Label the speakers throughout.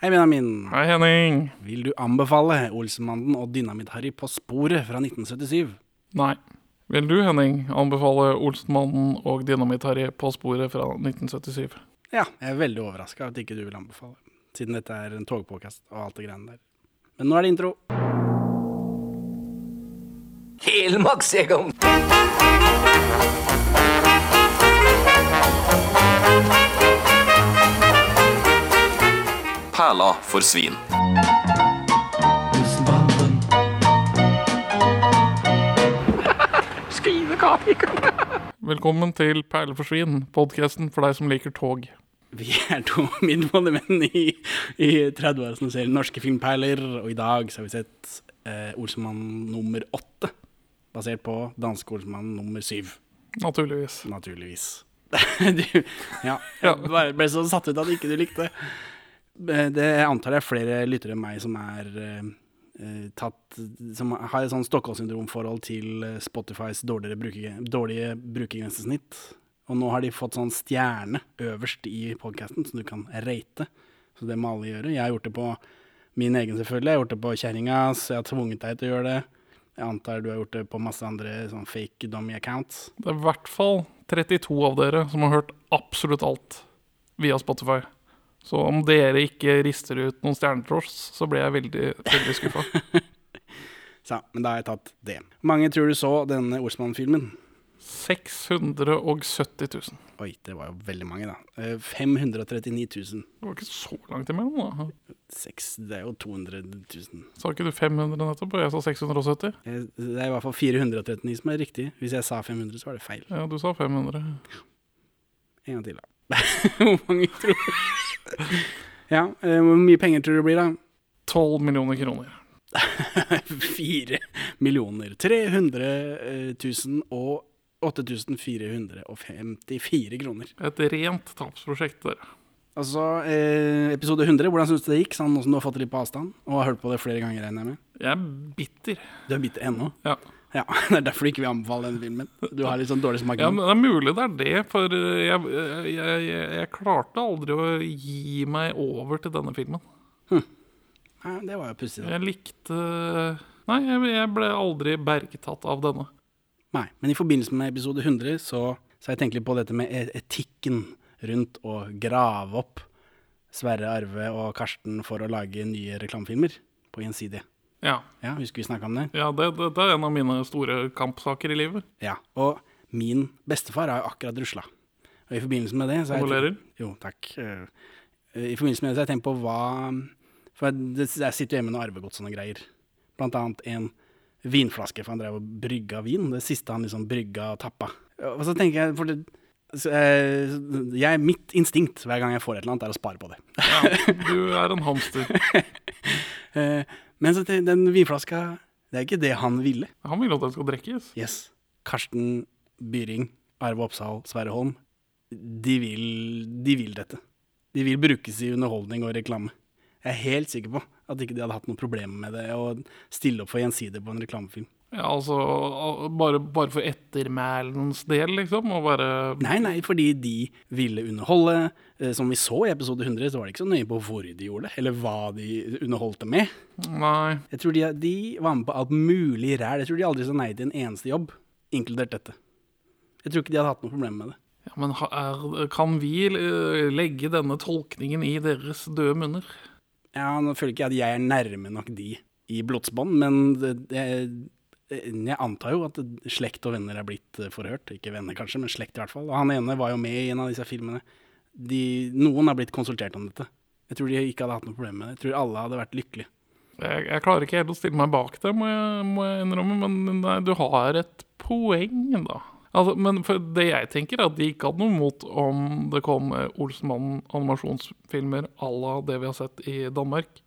Speaker 1: Hei, Benjamin.
Speaker 2: Hei, Henning.
Speaker 1: Vil du anbefale Olsenmannen og Dynamitt-Harry på sporet fra 1977?
Speaker 2: Nei. Vil du, Henning, anbefale Olsenmannen og Dynamitt-Harry på sporet fra 1977?
Speaker 1: Ja, jeg er veldig overraska at ikke du vil anbefale, siden dette er en togpåkast og alt det greiene der. Men nå er det intro.
Speaker 3: Helmarksjegeren.
Speaker 4: Perla for svin.
Speaker 2: Velkommen til Perle for svin, podkasten for deg som liker tog.
Speaker 1: Vi er to middelmådige menn i, i 30-åra som ser norske filmperler, og i dag så har vi sett eh, Olsemann nummer åtte, basert på danske Olsemann nummer syv,
Speaker 2: Naturligvis.
Speaker 1: naturligvis. du, ja, jeg ble så satt ut at ikke du likte. Det jeg antar det er flere lyttere enn meg som er eh, eh, tatt Som har et sånn Stockholm-syndromforhold til eh, Spotifys dårligere bruker, dårlige brukergrensesnitt. Og nå har de fått sånn stjerne øverst i podkasten, som du kan rate. Så det må alle gjøre. Jeg har gjort det på min egen, selvfølgelig. Jeg har gjort det på kjerringas. Jeg har tvunget deg til å gjøre det. Jeg antar du har gjort det på masse andre sånn fake dummy accounts.
Speaker 2: Det er i hvert fall 32 av dere som har hørt absolutt alt via Spotify. Så om dere ikke rister ut noen stjerner så blir jeg veldig, veldig skuffa.
Speaker 1: Så, men da har jeg tatt det. Hvor mange tror du så denne Olsmann-filmen?
Speaker 2: 670 000.
Speaker 1: Oi, det var jo veldig mange, da. Eh, 539 000.
Speaker 2: Det var ikke så langt imellom, da.
Speaker 1: 6, det er jo 200 000.
Speaker 2: Sa ikke du 500 nettopp, og jeg sa 670?
Speaker 1: Eh, Det er i hvert fall 439 som er riktig. Hvis jeg sa 500, så var det feil.
Speaker 2: Ja, du sa 500.
Speaker 1: En gang til, da. Hvor mange tror du? Ja, eh, hvor mye penger tror du det blir, da?
Speaker 2: 12 millioner kroner.
Speaker 1: 4 millioner 300 000 og 8454 kroner.
Speaker 2: Et rent tapsprosjekt, dere.
Speaker 1: Altså, eh, episode 100, hvordan syns du det gikk? Sånn nå som du har fått det litt på avstand og har hørt på det flere ganger, regner jeg med?
Speaker 2: Jeg er bitter.
Speaker 1: Du er bitter ennå?
Speaker 2: Ja.
Speaker 1: Ja, det er derfor du ikke vil anbefale denne filmen. Du har litt sånn dårlig smak.
Speaker 2: ja, men Det er mulig det er det, for jeg, jeg, jeg, jeg klarte aldri å gi meg over til denne filmen.
Speaker 1: Ja, det var jo pussig.
Speaker 2: Jeg likte Nei, jeg, jeg ble aldri bergtatt av denne.
Speaker 1: Nei, men i forbindelse med episode 100 så, så jeg tenkt litt på dette med e- etikken rundt å grave opp Sverre Arve og Karsten for å lage nye reklamefilmer på Gjensidige.
Speaker 2: Ja,
Speaker 1: Ja, husker vi snakka om det?
Speaker 2: ja det, det, det er en av mine store kampsaker i livet.
Speaker 1: Ja. Og min bestefar har jo akkurat rusla. Og i forbindelse med det så har jeg Jo, takk. Eh, I forbindelse med det så har jeg tenkt på hva For jeg, jeg sitter jo hjemme med noe arvegods og sånne greier. Blant annet en vinflaske, for han drev og brygga vin. Det siste han liksom brygga og tappa. Og så tenker jeg for det, så, eh, jeg, Mitt instinkt hver gang jeg får et eller annet, er å spare på det.
Speaker 2: Ja, du er en hamster.
Speaker 1: Men så den vinflaska Det er ikke det han ville.
Speaker 2: Han ville at den skal drikkes.
Speaker 1: Yes. Karsten Byring, Arve Oppsal, Sverre Holm. De vil, de vil dette. De vil brukes i underholdning og reklame. Jeg er helt sikker på at ikke de hadde hatt noen problemer med det å stille opp for gjensidig på en reklamefilm.
Speaker 2: Ja, altså Bare, bare for ettermælens del, liksom. Og bare
Speaker 1: Nei, nei, fordi de ville underholde. Eh, Som vi så i episode 100, så var det ikke så nøye på hvor de gjorde det, eller hva de underholdte med.
Speaker 2: Nei.
Speaker 1: Jeg tror de, de var med på alt mulig ræl. Jeg tror de aldri sa nei til en eneste jobb, inkludert dette. Jeg tror ikke de hadde hatt noe problem med det.
Speaker 2: Ja, men er, kan vi eh, legge denne tolkningen i deres døde munner?
Speaker 1: Ja, nå føler ikke jeg at jeg er nærme nok de i blodsbånd, men det, det, jeg antar jo at slekt og venner er blitt eh, forhørt. Ikke venner kanskje, men slekt i hvert fall. Og han ene var jo med i en av disse filmene. De, noen har blitt konsultert om dette. Jeg tror de ikke hadde hatt noe problem med det. Jeg tror alle hadde vært lykkelige.
Speaker 2: Jeg, jeg klarer ikke helt å stille meg bak det, må jeg, må jeg innrømme, men nei, du har et poeng, da. Altså, men det jeg tenker, er at de ikke hadde noe mot om det kom eh, Olsmann animasjonsfilmer à la det vi har sett i Danmark.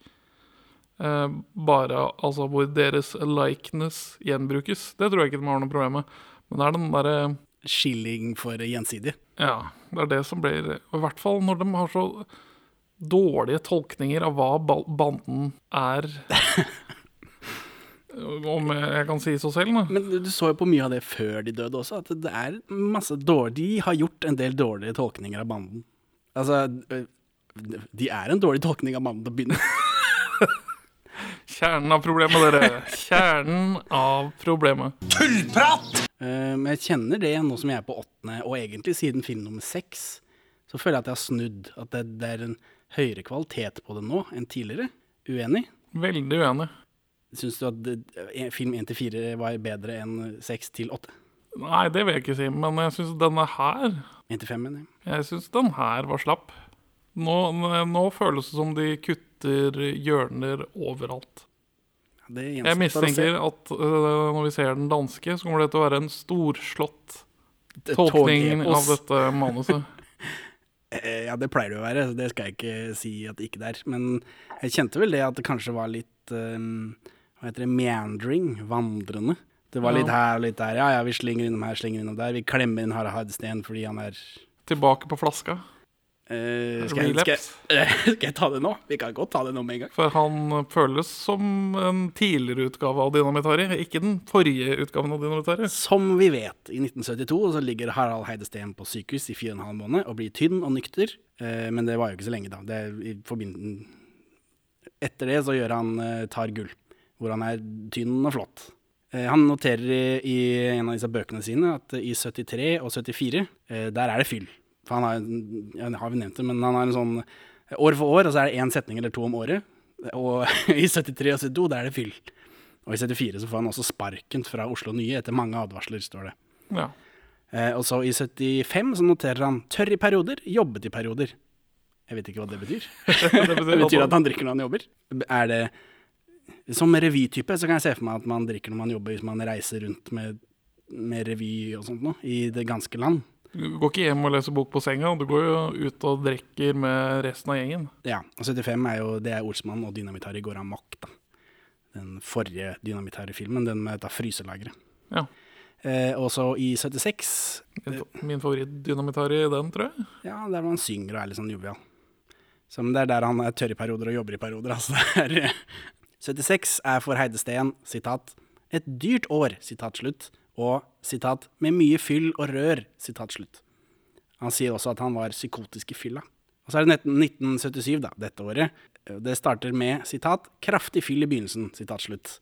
Speaker 2: Eh, bare altså hvor deres likeness gjenbrukes. Det tror jeg ikke de har noe problem med. Men det er den derre
Speaker 1: Skilling for gjensidig.
Speaker 2: Ja, det er det som blir I hvert fall når de har så dårlige tolkninger av hva banden er. Om jeg kan si så selv, da.
Speaker 1: Men du så jo på mye av det før de døde også, at det er masse dårlig De har gjort en del dårlige tolkninger av banden. Altså, øh, De er en dårlig tolkning av banden til å begynne.
Speaker 2: Kjernen av problemet, dere. Kjernen av problemet.
Speaker 1: Tullprat! Men jeg kjenner det nå som jeg er på åttende, og egentlig siden film nummer seks, så føler jeg at jeg har snudd. At det, det er en høyere kvalitet på det nå enn tidligere. Uenig?
Speaker 2: Veldig uenig.
Speaker 1: Syns du at eh, film 1 til 4 var bedre enn 6 til 8?
Speaker 2: Nei, det vil jeg ikke si, men jeg syns denne her
Speaker 1: 1 til 5, mener jeg.
Speaker 2: Jeg syns den her var slapp. Nå, nå føles det som de kutter hjørner overalt. Jeg mistenker at uh, når vi ser den danske, så kommer det til å være en storslått tolkning av dette manuset.
Speaker 1: Eh, Ja, det pleier det å være, så det skal jeg ikke si at det ikke det er. Men jeg kjente vel det at det kanskje var litt eh, Hva heter det? Meandering. Vandrende. Det var litt her og litt der. Ja, ja, vi slinger innom her, slinger innom der. Vi klemmer inn Harald Hardsten fordi han er
Speaker 2: Tilbake på flaska.
Speaker 1: Eh, skal, jeg, skal, jeg, skal jeg ta det nå? Vi kan godt ta det nå med en gang.
Speaker 2: For han føles som en tidligere utgave av Dynamitt Harry, ikke den forrige utgaven av Dynamitt Harry.
Speaker 1: Som vi vet, i 1972 så ligger Harald Heidesteen på sykehus i fire og en halv måned og blir tynn og nykter. Eh, men det var jo ikke så lenge, da. Det i forbind- Etter det så gjør han eh, Tar gull, hvor han er tynn og flott. Han noterer i, i en av disse bøkene sine at i 73 og 74, eh, der er det fyll. For han har, jeg har vi nevnt det, men han har en sånn år for år, og så er det én setning eller to om året. Og i 73 og 72, der er det fyll. Og i 74 så får han også sparken fra Oslo Nye etter mange advarsler, står det.
Speaker 2: Ja.
Speaker 1: Eh, og så i 75 så noterer han tørr i perioder, jobbet i perioder. Jeg vet ikke hva det betyr.
Speaker 2: Det
Speaker 1: Det betyr at han drikker når han jobber. Er det Som revytype så kan jeg se for meg at man drikker når man jobber, hvis man reiser rundt med, med revy og sånt noe, i det ganske land.
Speaker 2: Du går ikke hjem og leser bok på senga, du går jo ut og drikker med resten av gjengen.
Speaker 1: Ja, og 75 er jo det er Olsmann og Dynamitari går av makt, da. Den forrige Dynamitt-Harry-filmen, den med dette fryselageret.
Speaker 2: Ja.
Speaker 1: Eh, og så i 76
Speaker 2: Min, min favoritt-dynamitari i den, tror jeg.
Speaker 1: Ja, der man synger og er litt sånn jovial. Men det er der han er tørr i perioder og jobber i perioder. Altså. Det er, 76 er for Heidesteen, sitat, et dyrt år, sitat slutt, og sitat, med mye fyll og rør, sitat slutt. Han sier også at han var psykotisk i fylla. Og så er det 1977, da, dette året. Det starter med, sitat, kraftig fyll i begynnelsen, sitat slutt.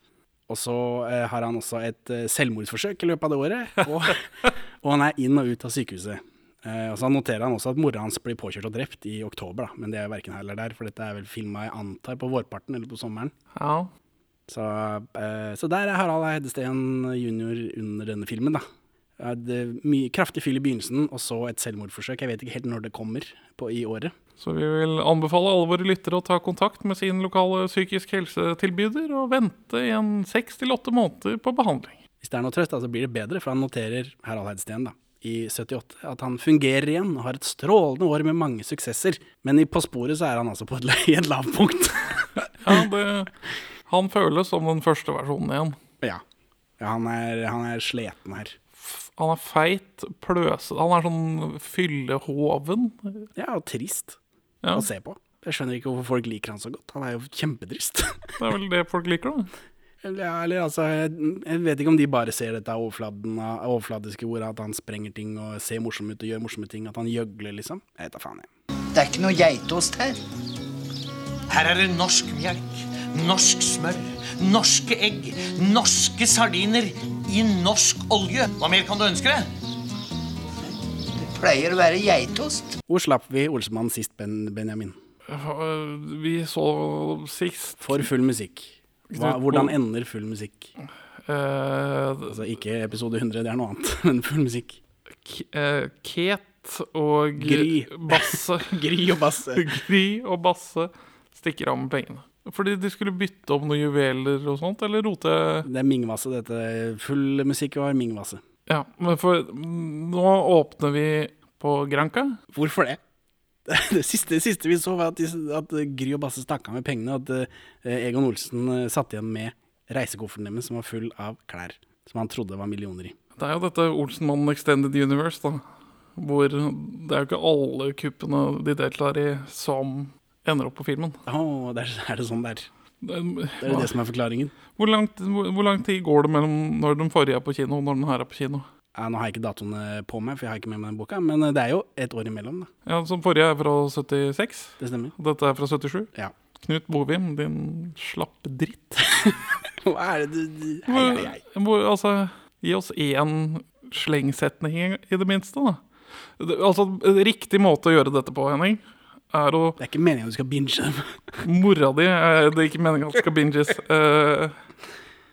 Speaker 1: Og så eh, har han også et eh, selvmordsforsøk i løpet av det året, og, og han er inn og ut av sykehuset. Eh, og så noterer han også at mora hans blir påkjørt og drept i oktober, da. men det er verken her eller der, for dette er vel filma jeg antar på vårparten eller på sommeren.
Speaker 2: Ja.
Speaker 1: Så, eh, så der er Harald Heidesteen jr. under denne filmen, da. Det er mye kraftig fyll i begynnelsen, og så et selvmordsforsøk. Jeg vet ikke helt når det kommer på, i året.
Speaker 2: Så vi vil anbefale alle våre lyttere å ta kontakt med sin lokale psykisk helsetilbyder og vente i en seks til åtte måneder på behandling.
Speaker 1: Hvis det er noe trøst, så blir det bedre, for han noterer Harald Heidesteen da, i 78 at han fungerer igjen og har et strålende år med mange suksesser. Men i På sporet så er han altså på et, et lavpunkt.
Speaker 2: Ja, det, han føles som den første versjonen igjen.
Speaker 1: ja. ja han, er, han er sleten her.
Speaker 2: Han er feit, pløsete Han er sånn fyllehoven.
Speaker 1: Ja, og trist
Speaker 2: Ja,
Speaker 1: å se på. Jeg skjønner ikke hvorfor folk liker han så godt. Han er jo kjempetrist.
Speaker 2: det er vel det folk liker, da.
Speaker 1: Ja, eller altså, jeg, jeg vet ikke om de bare ser dette overfladen, av overfladiske ordet, at han sprenger ting og ser morsom ut og gjør morsomme ting, at han gjøgler, liksom. Jeg vet da faen, jeg.
Speaker 4: Det er ikke noe geitost her.
Speaker 3: Her er det norsk melk, norsk smør, norske egg, norske sardiner i norsk olje. Hva mer kan du ønske deg?
Speaker 4: Det pleier å være geitost.
Speaker 1: Hvor slapp vi Olsemann sist, ben, Benjamin?
Speaker 2: Vi så sist
Speaker 1: For full musikk. Hva, hvordan ender full musikk?
Speaker 2: Uh,
Speaker 1: Altså ikke episode 100, det er noe annet, men full musikk.
Speaker 2: K- eh, Ket og
Speaker 1: Gry.
Speaker 2: Basse
Speaker 1: Gry og basse.
Speaker 2: Gry og Basse stikker av med pengene. Fordi de skulle bytte om noen juveler og sånt, eller rote
Speaker 1: Det er Mingvasse, dette. Full musikk var Mingvasse.
Speaker 2: Ja, men for nå åpner vi på Granca.
Speaker 1: Hvorfor det? Det siste, det siste vi så, var at, de, at Gry og Basse stakk av med pengene, og at eh, Egon Olsen eh, satt igjen med reisekofferten deres som var full av klær. Som han trodde var millioner i.
Speaker 2: Det er jo dette Olsenmannen Extended Universe, da. Hvor det er jo ikke alle kuppene de deltar i, som ender opp på filmen.
Speaker 1: Oh, der er det sånn der.
Speaker 2: Det,
Speaker 1: Det er det som er forklaringen.
Speaker 2: hvor, langt, hvor, hvor lang tid går det mellom når den forrige er på kino, og når den her er på kino?
Speaker 1: Ja, nå har jeg ikke datoene på meg, for jeg har ikke med meg den boka, men eh, det er jo et år imellom, da.
Speaker 2: Ja, som forrige er fra 76.
Speaker 1: Det stemmer.
Speaker 2: Dette er fra 77.
Speaker 1: Ja.
Speaker 2: Knut Bovim, din slappe dritt.
Speaker 1: Hva er det du du- Hei, hei, hei.
Speaker 2: Hvor, altså, gi oss én slengsetning i, det minste, da. Altså, riktig måte å gjøre dette på, Henning, er å
Speaker 1: Det er ikke meningen at du skal binge dem.
Speaker 2: Mora di er det ikke meningen at skal binges. Eh,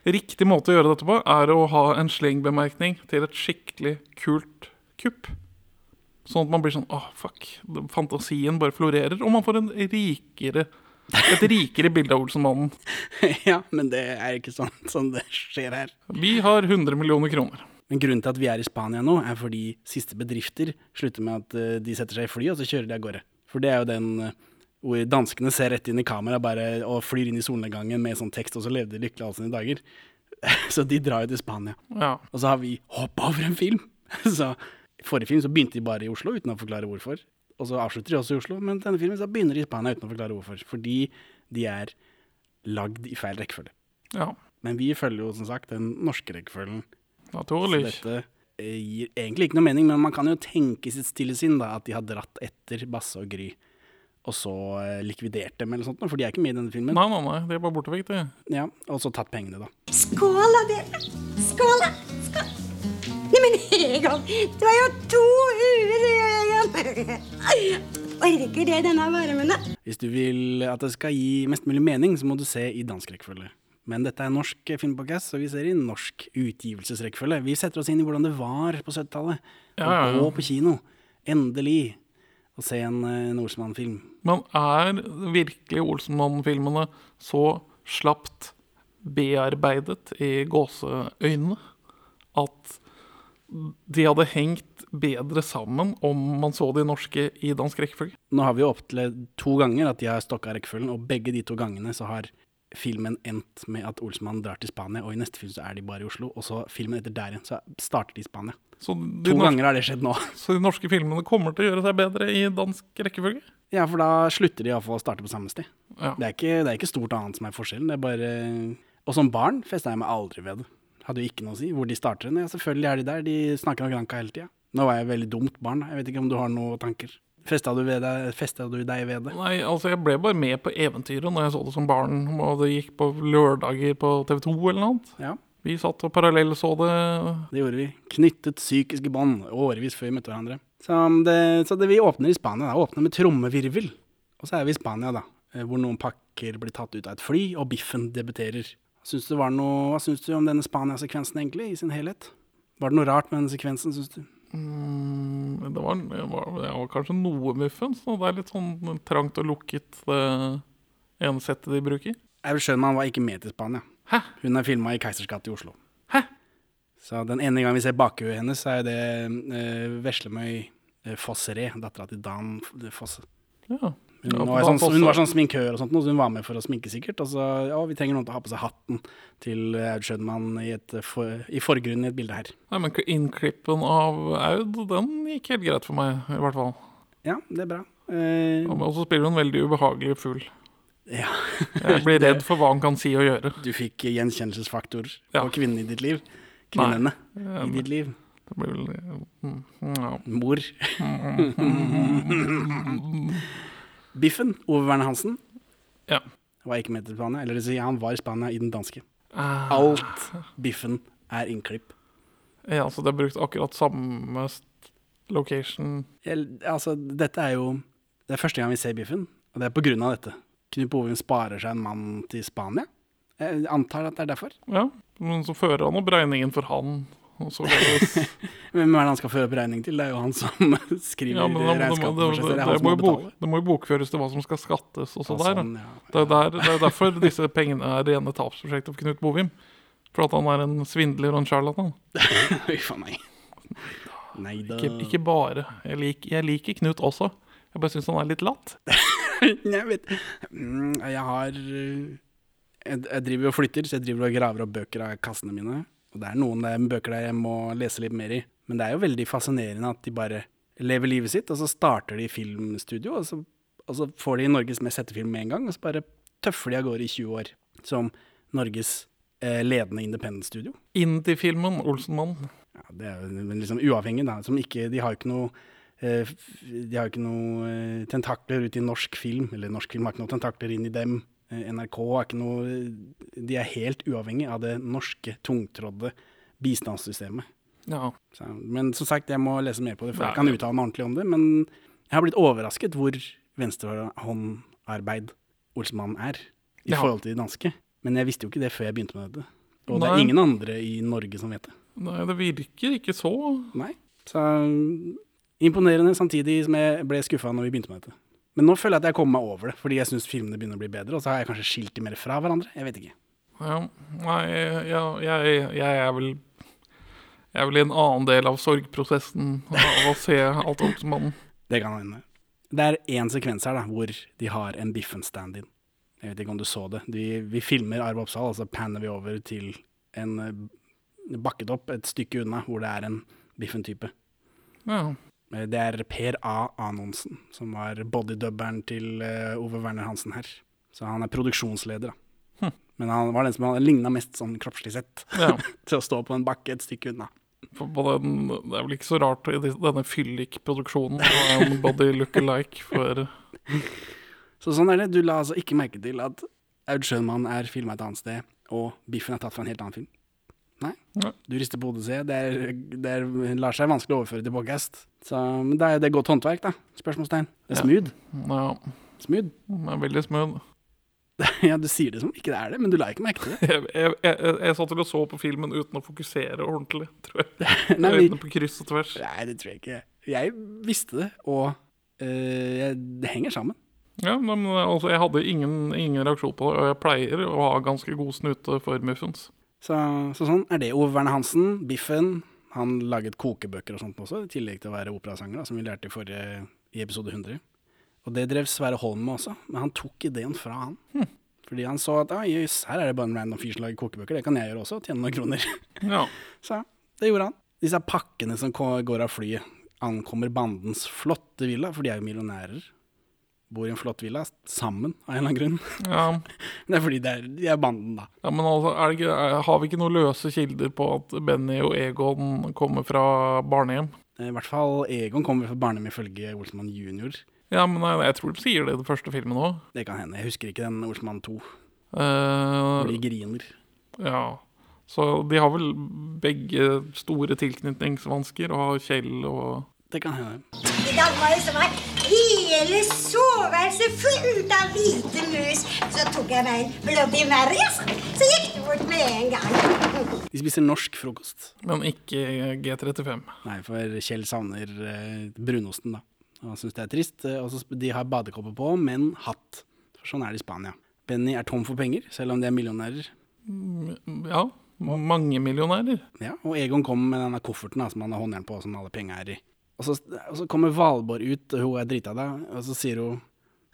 Speaker 2: riktig måte å gjøre dette på er å ha en slengbemerkning til et skikkelig kult kupp. Sånn at man blir sånn åh, fuck. Fantasien bare florerer, og man får en rikere et rikere bilde av Olsenmannen.
Speaker 1: ja, men det er ikke sånn, som det skjer her.
Speaker 2: Vi har 100 millioner kroner.
Speaker 1: Men grunnen til at vi er i Spania nå, er fordi siste bedrifter slutter med at eh, de setter seg i fly, og så kjører de av gårde. For det er jo den eh, hvor danskene ser rett inn i kamera bare, og flyr inn i solnedgangen med sånn tekst, og så levde de lykkelig alle sine dager. så de drar jo til Spania.
Speaker 2: Ja.
Speaker 1: Og så har vi hoppa over en film. så i forrige film så begynte de bare i Oslo uten å forklare hvorfor. Og så avslutter de også i Oslo, men denne filmen så begynner de i Spania uten å forklare hvorfor. Fordi de er lagd i feil rekkefølge.
Speaker 2: ja.
Speaker 1: Men vi følger jo som sagt den norske rekkefølgen. Så
Speaker 2: Naturlig.
Speaker 1: dette eh, gir egentlig ikke noe mening, men man kan jo tenke i sitt stille sinn da, at de har dratt etter Basse og Gry, og så eh, likvidert dem eller sånt, for de er ikke med i denne filmen.
Speaker 2: Nei, nei, nei. De er bare borte vekk.
Speaker 1: Ja, og så tatt pengene, da.
Speaker 5: Skål da, dere. Skål da. Skål. Nei, men Egon, det var jo to uer, Egon. Orker det denne varmen, da?
Speaker 1: Hvis du vil at det skal gi mest mulig mening, så må du se i dansk rekkefølge. Men dette er norsk filmpodkast, så vi ser i norsk utgivelsesrekkefølge. Vi setter oss inn i hvordan det var på 70-tallet.
Speaker 2: Ja,
Speaker 1: Å
Speaker 2: ja, ja.
Speaker 1: gå på kino. Endelig. Å se en uh, Norsemann-film.
Speaker 2: Men er virkelig Olsenmann-filmene så slapt bearbeidet i gåseøynene at de hadde hengt bedre sammen om man så de norske i dansk rekkefølge?
Speaker 1: Nå har vi jo opplevd to ganger at de har stokka rekkefølgen, og begge de to gangene så har filmen endt med at Olsmann drar til Spania, og i neste film så er de bare i Oslo, og så filmen etter der igjen, så starter de i Spania. To
Speaker 2: norske,
Speaker 1: ganger har det skjedd nå.
Speaker 2: så de norske filmene kommer til å gjøre seg bedre i dansk rekkefølge?
Speaker 1: Ja, for da slutter de iallfall å starte på samme sted.
Speaker 2: Ja.
Speaker 1: Det er, ikke, det er ikke stort annet som er forskjellen, det er bare Og som barn festa jeg meg aldri ved det. Hadde jo ikke noe å si hvor de starter. Ja, selvfølgelig er de der, de snakker om Granca hele tida. Nå var jeg veldig dumt barn, jeg vet ikke om du har noen tanker. Festa du, ved deg, festet du deg ved det?
Speaker 2: Nei, altså jeg ble bare med på eventyret når jeg så det som barn, og det gikk på lørdager på TV 2 eller noe annet.
Speaker 1: Ja,
Speaker 2: Vi satt og parallell så det.
Speaker 1: det gjorde vi. Knyttet psykiske bånd årevis før vi møtte hverandre. Så det, så det vi åpner i Spania, da. Åpner med trommevirvel. Og så er vi i Spania, da. eh, Hvor noen pakker blir tatt ut av et fly, og biffen debuterer. Syns du var noe, hva syns du om denne Spania-sekvensen egentlig, i sin helhet? Var det noe rart med denne sekvensen, syns du?
Speaker 2: Mm, det, var, det, var, det var kanskje noe muffens. og Det er litt sånn trangt og lukket, det ene settet de bruker.
Speaker 1: Aud Schønmann var ikke med til Spania.
Speaker 2: Hæ?
Speaker 1: Hun er filma i Keisers gate i Oslo.
Speaker 2: Hæ?
Speaker 1: Så den ene gang vi ser bakhuet hennes, så er det uh, Veslemøy uh, Fossere, dattera til Dan Fosse.
Speaker 2: Ja.
Speaker 1: Hun,
Speaker 2: Ja,
Speaker 1: var sånn, hun var sånn sminkør og sånt, så hun var med for å sminke sikkert. Og så ja, vi trenger noen til å ha på seg hatten til eh, Aud Schødmann i, eh, for, i forgrunnen i et bilde her.
Speaker 2: Nei, men innklippen av Aud, den gikk helt greit for meg, i hvert fall.
Speaker 1: Ja, det er bra. Eh,
Speaker 2: Og så spiller hun veldig ubehagelig fugl.
Speaker 1: ja,
Speaker 2: Jeg blir redd for hva han kan si og gjøre.
Speaker 1: du fikk gjenkjennelsesfaktor
Speaker 2: Ja.
Speaker 1: på kvinnen i ditt liv. Kvinnene i
Speaker 2: Eh,
Speaker 1: ditt liv.
Speaker 2: Det blir vel mm, ja.
Speaker 1: Mor. Biffen, Ove Werner Hansen,
Speaker 2: ja.
Speaker 1: var ikke med til Spania. Eller det vil si, han var i Spania i den danske.
Speaker 2: Ah,
Speaker 1: Alt Biffen er innklipp.
Speaker 2: ja, så det er brukt akkurat samme location.
Speaker 1: Altså, dette er jo Det er første gang vi ser Biffen, og det er på grunn av dette. Knut Bovin sparer seg en mann til Spania. Jeg antar at det er derfor.
Speaker 2: Ja, men så fører han opp regningen for han. Og så
Speaker 1: Hvem er det han skal føre opp regning til? Det er jo han som skriver
Speaker 2: ja, da,
Speaker 1: regnskapet
Speaker 2: det,
Speaker 1: for seg.
Speaker 2: det,
Speaker 1: Det
Speaker 2: det, må bok, det må jo bokføres til hva som skal skattes også
Speaker 1: Og
Speaker 2: der.
Speaker 1: sånn, ja.
Speaker 2: Det er, det er derfor disse pengene er rene tapsprosjektet for Knut Bovim. For at han er en svindler og en charlatan.
Speaker 1: Uff a meg. Nei da.
Speaker 2: Ikke, ikke bare. Jeg, lik, jeg liker Knut også. Jeg bare syns han er litt latt.
Speaker 1: Jeg vet Mm, Jeg har jeg, jeg driver og flytter, så jeg driver og graver opp bøker av kassene mine. Og det er noen der, bøker der jeg må lese litt mer i. Men det er jo veldig fascinerende at de bare lever livet sitt, og så starter de filmstudio, og så, og så får de Norges mest sette film med en gang, og så bare tøffer de av gårde i 20 år som Norges eh, ledende independent-studio.
Speaker 2: Indie-filmen 'Olsenmann'.
Speaker 1: ja, Det er jo liksom uavhengig, da. Som ikke, de har jo ikke noe eh, De har jo ikke noe eh, tentakler ut i norsk film, eller norsk film har ikke noe tentakler inn i dem. NRK er ikke noe De er helt uavhengig av det norske, tungtrådde bistandssystemet.
Speaker 2: Ja.
Speaker 1: Så, men som sagt, jeg må lese mer på det, for
Speaker 2: Ja,
Speaker 1: jeg kan uttale meg ordentlig om det. Men jeg har blitt overrasket hvor venstrehåndarbeid Olsmann er i
Speaker 2: Ja.
Speaker 1: forhold til de danske. Men jeg visste jo ikke det før jeg begynte med dette. Og det er ingen andre i Norge som vet det.
Speaker 2: Nei, det virker ikke så
Speaker 1: Nei. Så imponerende, samtidig som jeg ble skuffa når vi begynte med dette. Men nå føler jeg at jeg kommer meg over det, fordi jeg syns filmene begynner å bli bedre. Og så har jeg kanskje skilt de mer fra hverandre. Jeg vet ikke.
Speaker 2: Ja, nei, ja, jeg, jeg er vel Jeg er vel i en annen del av sorgprosessen av å se alt opp som mannen.
Speaker 1: Det kan hende. Det er én sekvens her da, hvor de har en Biffen-stand-in. Jeg vet ikke om du så det. De, vi filmer Arve Oppsal, og så panner vi over til en bakket bakketopp et stykke unna, hvor det er en Biffen-type.
Speaker 2: Ja.
Speaker 1: Eh, Det er Per A. Anonsen, som var bodydubberen til eh, Ove Werner Hansen her. Så han er produksjonsleder, da. Men han var den som ligna mest sånn kroppslig sett
Speaker 2: ja.
Speaker 1: til å stå på en bakke et stykke unna.
Speaker 2: Den, det er vel ikke så rart i denne fyllik-produksjonen ha en body look-alike for
Speaker 1: Så sånn er det. Du la altså ikke merke til at Aud Schønmann er filma et annet sted, og Biffen er tatt fra en helt annen film. Nei.
Speaker 2: Nei.
Speaker 1: Du rister på hodet, sier jeg. Det, er, det er, lar seg vanskelig overføre til podcast. Så men det er det er godt håndverk, da. Spørsmålstegn. Det er
Speaker 2: Ja.
Speaker 1: smooth.
Speaker 2: Ja,
Speaker 1: Smooth.
Speaker 2: Det er veldig smooth.
Speaker 1: ja, du sier det som ikke det er det, men du la ikke merke til det.
Speaker 2: Jeg, jeg, jeg, jeg satt og så på filmen uten å fokusere ordentlig, tror jeg.
Speaker 1: Nei,
Speaker 2: Øynene på kryss og tvers.
Speaker 1: nei, det tror jeg ikke. Jeg visste det, og øh, det henger sammen.
Speaker 2: Ja, men altså, jeg hadde ingen, ingen reaksjon på det, og jeg pleier å ha ganske god snute for muffins.
Speaker 1: Så, så sånn er det. Ove Werner Hansen, Biffen. Han laget kokebøker og sånt også, i tillegg til å være operasanger, da, som vi lærte i forrige i episode 100. Og det drev Sverre Holm med også, men han tok ideen fra han. Fordi han så at ah, jøss, her er det bare en random fyr som lager kokebøker, det kan jeg gjøre også, tjene noen kroner.
Speaker 2: Ja.
Speaker 1: Så det gjorde han. Disse pakkene som går av flyet, ankommer bandens flotte villa, for de er jo millionærer. Bor i en flott villa sammen, av en eller annen grunn.
Speaker 2: ja.
Speaker 1: Det er fordi det er, de er banden, da.
Speaker 2: Ja, men altså, ikke, Har vi ikke noen løse kilder på at Benny og Egon kommer fra barnehjem?
Speaker 1: I hvert fall Egon kommer fra barnehjem ifølge Olsmann junior.
Speaker 2: Ja, men jeg, jeg tror de sier det i den første filmen òg.
Speaker 1: Det kan hende. Jeg husker ikke den Olsmann 2,
Speaker 2: Uh,
Speaker 1: hvor de griner.
Speaker 2: ja. Så de har vel begge store tilknytningsvansker, og har Kjell og
Speaker 1: Det kan hende.
Speaker 5: I dag var det som hele soveværelset fullt av hvite mus. Så tok jeg meg en Bloody Mary, altså. Så gikk det bort med en gang.
Speaker 1: De spiser norsk frokost.
Speaker 2: Men ikke G35.
Speaker 1: Nei, for Kjell savner eh, brunosten, da. Han syns det er trist. Eh, og de har badekåpe på, men hatt. For sånn er det i Spania. Benny er tom for penger, selv om de er millionærer.
Speaker 2: Ja, mange millionærer.
Speaker 1: Ja, Og Egon kommer med denne kofferten da, som han har håndjern på, som alle penger er i. Og så, og så kommer Valborg ut, og hun er drita da, og så sier hun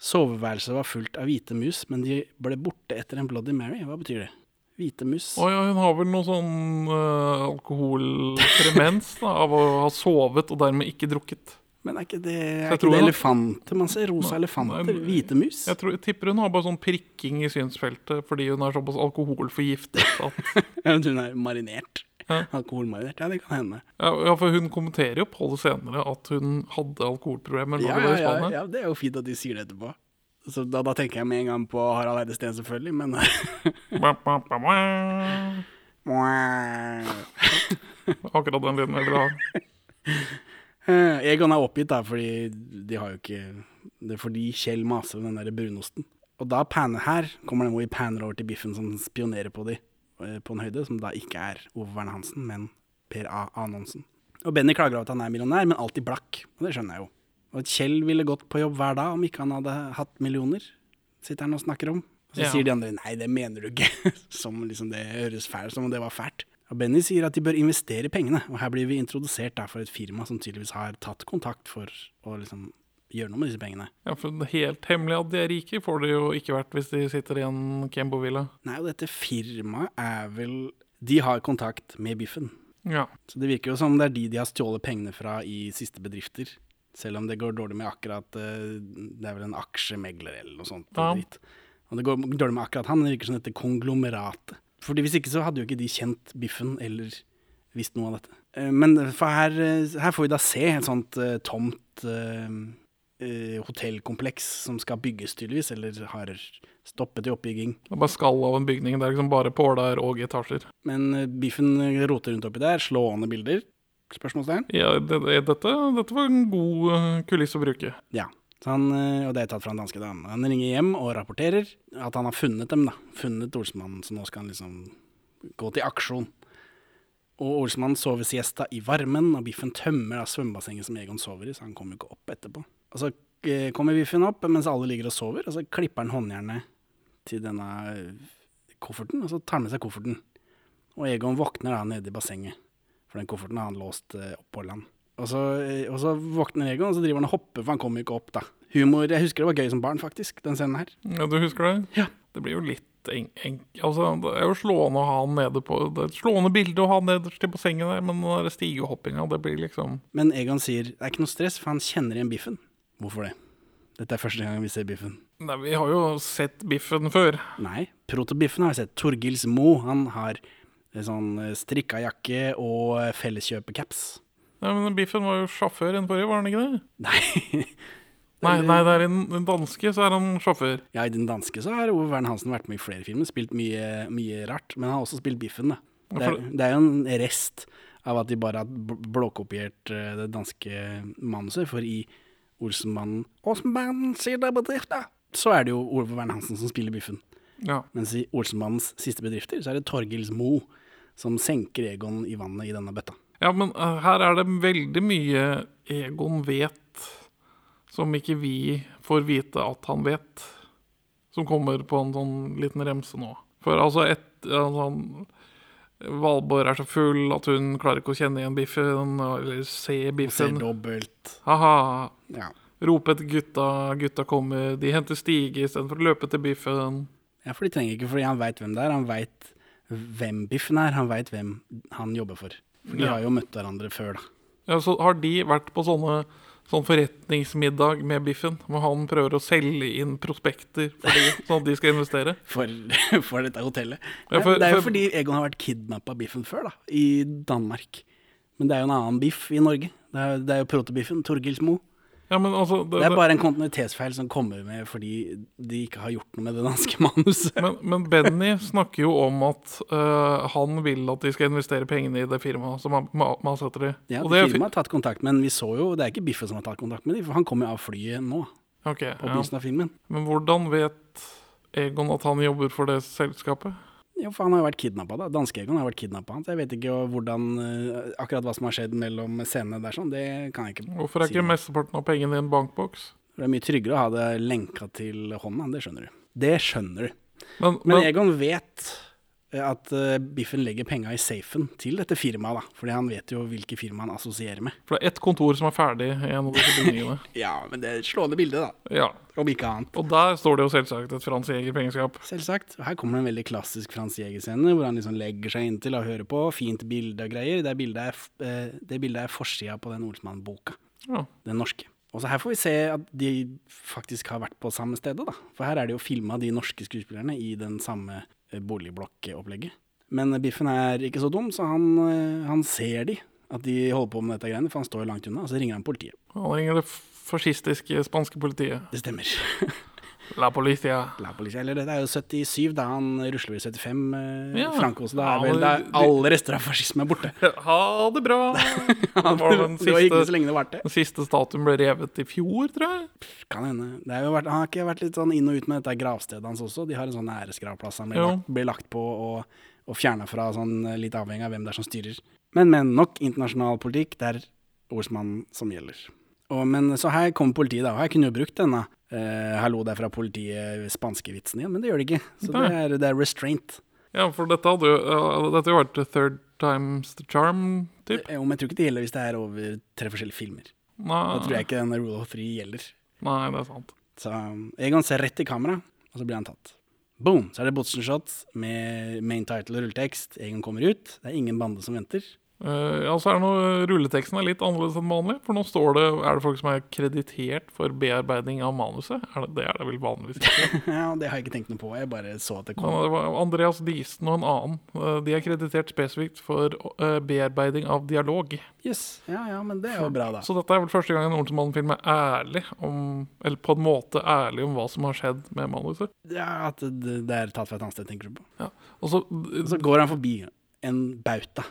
Speaker 1: Soveværelset var fullt av hvite mus, men de ble borte etter en Bloody Mary. Hva betyr det? Hvite mus?
Speaker 2: Å ja, hun har vel noe sånn uh, alkoholkremens da, av å ha sovet og dermed ikke drukket.
Speaker 1: Men er ikke det, er ikke det elefanter man ser? Rosa elefanter?
Speaker 2: nei,
Speaker 1: Hvite mus?
Speaker 2: Jeg, tror, jeg tipper hun har bare sånn prikking i synsfeltet fordi hun er såpass alkoholforgiftet at
Speaker 1: Hun er marinert.
Speaker 2: Ja.
Speaker 1: Alkoholmarinert. Ja, det kan hende.
Speaker 2: ja, for hun kommenterer jo på det senere at hun hadde alkoholproblemer
Speaker 1: Ja,
Speaker 2: de
Speaker 1: ja, ja, ja, det er jo fint at de sier det etterpå. Så da, da tenker jeg med en gang på Harald Eide Steen, selvfølgelig, men.
Speaker 2: Akkurat den lyden jeg ville ha.
Speaker 1: Eh, Egon er oppgitt, da, fordi de har jo ikke Det er fordi Kjell maser om den der brunosten. Og da panner her kommer det hvor vi panner over til Biffen som spionerer på de eh, på en høyde, som da ikke er Ove Verne Hansen, men Per A. Anonsen. Og Benny klager over at han er millionær, men alltid blakk. Og det skjønner jeg jo. Og Kjell ville gått på jobb hver dag om ikke han hadde hatt millioner, sitter han og snakker om. Og så
Speaker 2: Ja.
Speaker 1: sier de andre nei, det mener du ikke. som liksom det høres fælt som om det var fælt. Og Benny sier at de bør investere pengene, og her blir vi introdusert da for et firma som tydeligvis har tatt kontakt for å liksom gjøre noe med disse pengene.
Speaker 2: Ja, for det er Helt hemmelig at de er rike får det jo ikke vært hvis de sitter i en Kembo-villa.
Speaker 1: Nei, og dette firmaet er vel De har kontakt med Biffen.
Speaker 2: Ja.
Speaker 1: Så det virker jo som det er de de har stjålet pengene fra i siste bedrifter. Selv om det går dårlig med akkurat eh, Det er vel en aksjemegler eller noe sånt.
Speaker 2: Ja.
Speaker 1: Og det går dårlig med akkurat han, det virker som dette konglomeratet. Fordi Hvis ikke så hadde jo ikke de kjent Biffen eller visst noe av dette. Eh, Men for her, eh, her får vi da se et sånt tomt eh, hotellkompleks som skal bygges, tydeligvis, eller har stoppet i oppbygging.
Speaker 2: Det er bare skall av en bygning. Det er liksom bare påler og etasjer.
Speaker 1: Men eh, Biffen roter rundt oppi der, slående bilder. Spørsmålstegn?
Speaker 2: Ja, det, det, dette, dette var en god eh, kulisse å bruke.
Speaker 1: Ja. Så han, og det er tatt fra en danske dame. Han ringer hjem og rapporterer at han har funnet dem, da. Funnet Olsmannen, så nå skal han liksom gå til aksjon. Og Olsmannen sover siesta i varmen, og Biffen tømmer da svømmebassenget som Egon sover i, så han kommer jo ikke opp etterpå. Og så kommer kommer Biffen opp mens alle ligger og sover, og så klipper han håndjernet til denne eh, kofferten, og så tar han med seg kofferten. Og Egon våkner da nede i bassenget, for den kofferten har han låst eh, opp på land. Og så, eh, og så våkner Egon, og så driver han og hopper, for han kommer jo ikke opp, da. Humor Jeg husker det var gøy som barn, faktisk, den scenen her.
Speaker 2: Ja, Du husker det?
Speaker 1: Ja.
Speaker 2: Det blir jo litt en, en, altså, Det er jo slående å ha han nede på Det er et slående bilde å ha han nederst i bassenget der, men den stigehoppinga, det blir liksom
Speaker 1: Men Egon sier det er ikke noe stress, for han kjenner igjen Biffen. Hvorfor det? Dette er første gang vi ser Biffen.
Speaker 2: Nei, Vi har jo sett Biffen før.
Speaker 1: Nei, protobiffen har vi sett. Torgils Mo. Han har en sånn eh, strikka jakke og eh, felleskjøpecaps.
Speaker 2: Nei, men Biffen var jo sjåfør enn forrige, var han ikke det?
Speaker 1: Nei.
Speaker 2: Nei, nei, det er i den danske, så er han sjåfør.
Speaker 1: Ja, I den danske så har Ove Verne Hansen vært med i flere filmer, spilt mye, mye rart. Men han har også spilt Biffen, da. Det er, det er jo en rest av at de bare har blåkopiert eh, det danske manuset, for i Olsenmannen Olsenmannen sier er bedrifter, så er det jo Ove Verne Hansen som spiller Biffen.
Speaker 2: Ja.
Speaker 1: Mens i Olsenmannens siste bedrifter så er det Torgils Mo som senker Egon i vannet i denne bøtta.
Speaker 2: ja, men uh, her er det veldig mye Egon vet, som ikke vi får vite at han vet. Som kommer på en sånn liten remse nå. For altså, et, altså Valborg er så full at hun klarer ikke å kjenne igjen Biffen, eller se
Speaker 1: Ser
Speaker 2: Biffen.
Speaker 1: dobbelt.
Speaker 2: Haha.
Speaker 1: Ja.
Speaker 2: Rope etter gutta, gutta kommer. De henter Stige istedenfor å løpe til Biffen.
Speaker 1: ja, for de trenger ikke, fordi han veit hvem det er. Han veit hvem Biffen er. Han veit hvem han jobber for. For de
Speaker 2: Ja.
Speaker 1: har jo møtt hverandre før, da.
Speaker 2: Ja, så har de vært på sånne Sånn forretningsmiddag med Biffen, hvor han prøver å selge inn prospekter for de, sånn at de skal investere.
Speaker 1: For, for dette hotellet.
Speaker 2: Ja, for-
Speaker 1: det er jo
Speaker 2: for-
Speaker 1: fordi Egon har vært kidnappa av Biffen før, da. I Danmark. Men det er jo en annen biff i Norge. Det er, det er jo protobiffen. Torgils Mo.
Speaker 2: Ja, men altså det,
Speaker 1: Det er bare en kontinuitetsfeil som kommer med fordi de ikke har gjort noe med det danske manuset.
Speaker 2: men, men Benny snakker jo om at uh, han vil at de skal investere pengene i det firmaet som han, ma- man setter i.
Speaker 1: Ja,
Speaker 2: Og det er
Speaker 1: Firmaet har tatt kontakt, men vi så jo, det er ikke Biffen som har tatt kontakt med dem, for han kommer jo av flyet nå.
Speaker 2: Okay, Ok,
Speaker 1: på
Speaker 2: ja.
Speaker 1: av filmen.
Speaker 2: Men hvordan vet Egon at han jobber for det selskapet?
Speaker 1: Jo, for han har jo vært kidnappa, da. Danske-Egon har vært kidnappa. Så jeg vet ikke hvordan eh, Akkurat hva som har skjedd mellom scenene der, sånn, det kan jeg ikke
Speaker 2: Hvorfor er
Speaker 1: si
Speaker 2: ikke mesteparten av pengene i en bankboks?
Speaker 1: Det er mye tryggere å ha det lenka til hånda, det skjønner du. Det skjønner du.
Speaker 2: Men,
Speaker 1: Men
Speaker 2: men,
Speaker 1: Egon vet at eh, Biffen legger penga i safen til dette firmaet, da. Fordi han vet jo hvilke firma han assosierer med.
Speaker 2: for det er ett kontor som er ferdig i en av disse bygningene.
Speaker 1: Ja, men det er et slående bilde, da.
Speaker 2: Ja,
Speaker 1: Om ikke annet.
Speaker 2: Og der står det jo selvsagt et Frans Jæger-pengeskap.
Speaker 1: Selvsagt. Og her kommer det en veldig klassisk Frans Jæger-scene, hvor han liksom legger seg inntil og hører på. Fint bilde og greier. Det bildet er, eh, det bildet er forsida på den Olsmann-boka.
Speaker 2: Ja.
Speaker 1: Den norske. Og så her får vi se at de faktisk har vært på samme stedet, da. For her er det jo filma de norske skuespillerne i den samme eh, boligblokkopplegget. Men Biffen er ikke så dum, så han, eh, han ser de, at de holder på med dette greiene, for han står jo langt unna, og så ringer han politiet.
Speaker 2: Han ringer det fascistiske spanske politiet.
Speaker 1: Det stemmer.
Speaker 2: La policia.
Speaker 1: La Policia, eller det er jo 77, da han rusler i 75, eh,
Speaker 2: Ja.
Speaker 1: Franco, så da er vel da er alle rester av fascisme er borte.
Speaker 2: Ha det bra! Det var den
Speaker 1: det var så lenge det varte.
Speaker 2: den siste statuen ble revet i fjor, tror jeg.
Speaker 1: Kan hende. Det har jo vært, han har ikke vært litt sånn inn og ut med dette gravstedet hans også. De har en sånn æresgravplass han blir, lagt, blir lagt på og, og fjerna fra, sånn eh, litt avhengig av hvem det er som styrer. Men, men nok internasjonal politikk. Det er ordsmannen som gjelder. Og, men så her kommer politiet, da. Og her kunne jo brukt denne eh, 'hallo, det er fra politiet', spanske vitsen igjen, men det gjør det ikke. Så det er, det er restraint.
Speaker 2: Ja, for dette hadde jo Dette hadde jo vært third times the charm, typ.
Speaker 1: Eh, Jo, men jeg tror ikke det gjelder hvis det er over tre forskjellige filmer.
Speaker 2: Nei,
Speaker 1: Da tror jeg ikke den rule of three gjelder.
Speaker 2: nei, det er sant.
Speaker 1: Så um, Egon ser rett i kamera, og så blir han tatt. Boom! Så er det Botsen-shot med main title og rulletekst. Egon kommer ut. Det er ingen bande som venter.
Speaker 2: Eh, ja, så er det noe, Rulleteksten er litt annerledes enn vanlig. For nå står det Er det folk som er kreditert for bearbeiding av manuset. Er det, det er det vel vanligvis ikke.
Speaker 1: Ja, Det har jeg ikke tenkt noe på. Jeg bare så at det kom.
Speaker 2: det var Andreas Diesen og en annen. Uh, De er kreditert spesifikt for uh, bearbeiding av dialog.
Speaker 1: Yes. Ja, ja, men det er jo bra, da.
Speaker 2: Så dette er vel første gang en Olsenmannen-film er ærlig om Eller på en måte ærlig om hva som har skjedd med manuset.
Speaker 1: Ja, At det, det er tatt fra et annet sted, tenker du på.
Speaker 2: Ja. Og så
Speaker 1: Og så går han forbi en bauta.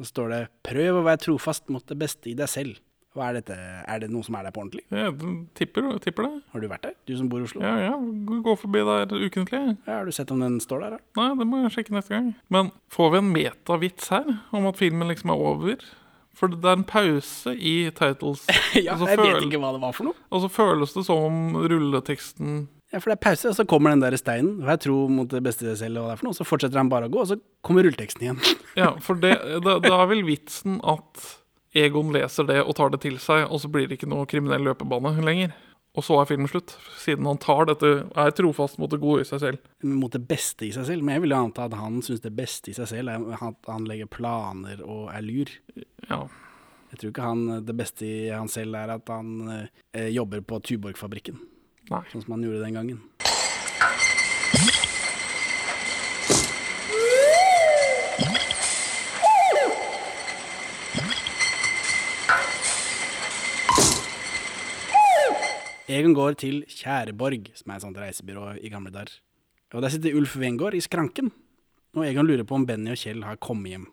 Speaker 1: Så står det 'Prøv å være trofast mot det beste i deg selv'. Hva er dette? Er det noe som er der på ordentlig?
Speaker 2: Jeg tipper, tipper det.
Speaker 1: Har du vært der? Du som bor i Oslo?
Speaker 2: Ja, ja. Gå forbi der ukentlig.
Speaker 1: Ja, har du sett om den står der, da?
Speaker 2: Nei, det må jeg sjekke neste gang. Men får vi en metavits her om at filmen liksom er over? For det er en pause i titles.
Speaker 1: ja, jeg vet ikke hva det var for noe.
Speaker 2: og så føles det som om rulleteksten
Speaker 1: Ja, For det er pause, og så kommer den der steinen. og jeg tror mot det beste selv, og det er for noe. Så fortsetter han bare å gå, og så kommer rulleteksten igjen.
Speaker 2: Ja, for det, det, det er vel vitsen at Egon leser det og tar det til seg, og så blir det ikke noe kriminell løpebane lenger. Og så er filmen slutt, siden han tar dette, er trofast mot det gode i seg selv.
Speaker 1: Mot det beste i seg selv. Men jeg vil jo anta at han syns det beste i seg selv er at han legger planer og er lur.
Speaker 2: Ja,
Speaker 1: Jeg tror ikke han, det beste i han selv er at han eh, jobber på Tuborg-fabrikken.
Speaker 2: Nei.
Speaker 1: Sånn som han gjorde den gangen. Egon går til Kjæreborg, som er et sånt reisebyrå i gamle dager. Og der sitter Ulf Wengård i skranken, og Egon lurer på om Benny og Kjell har kommet hjem.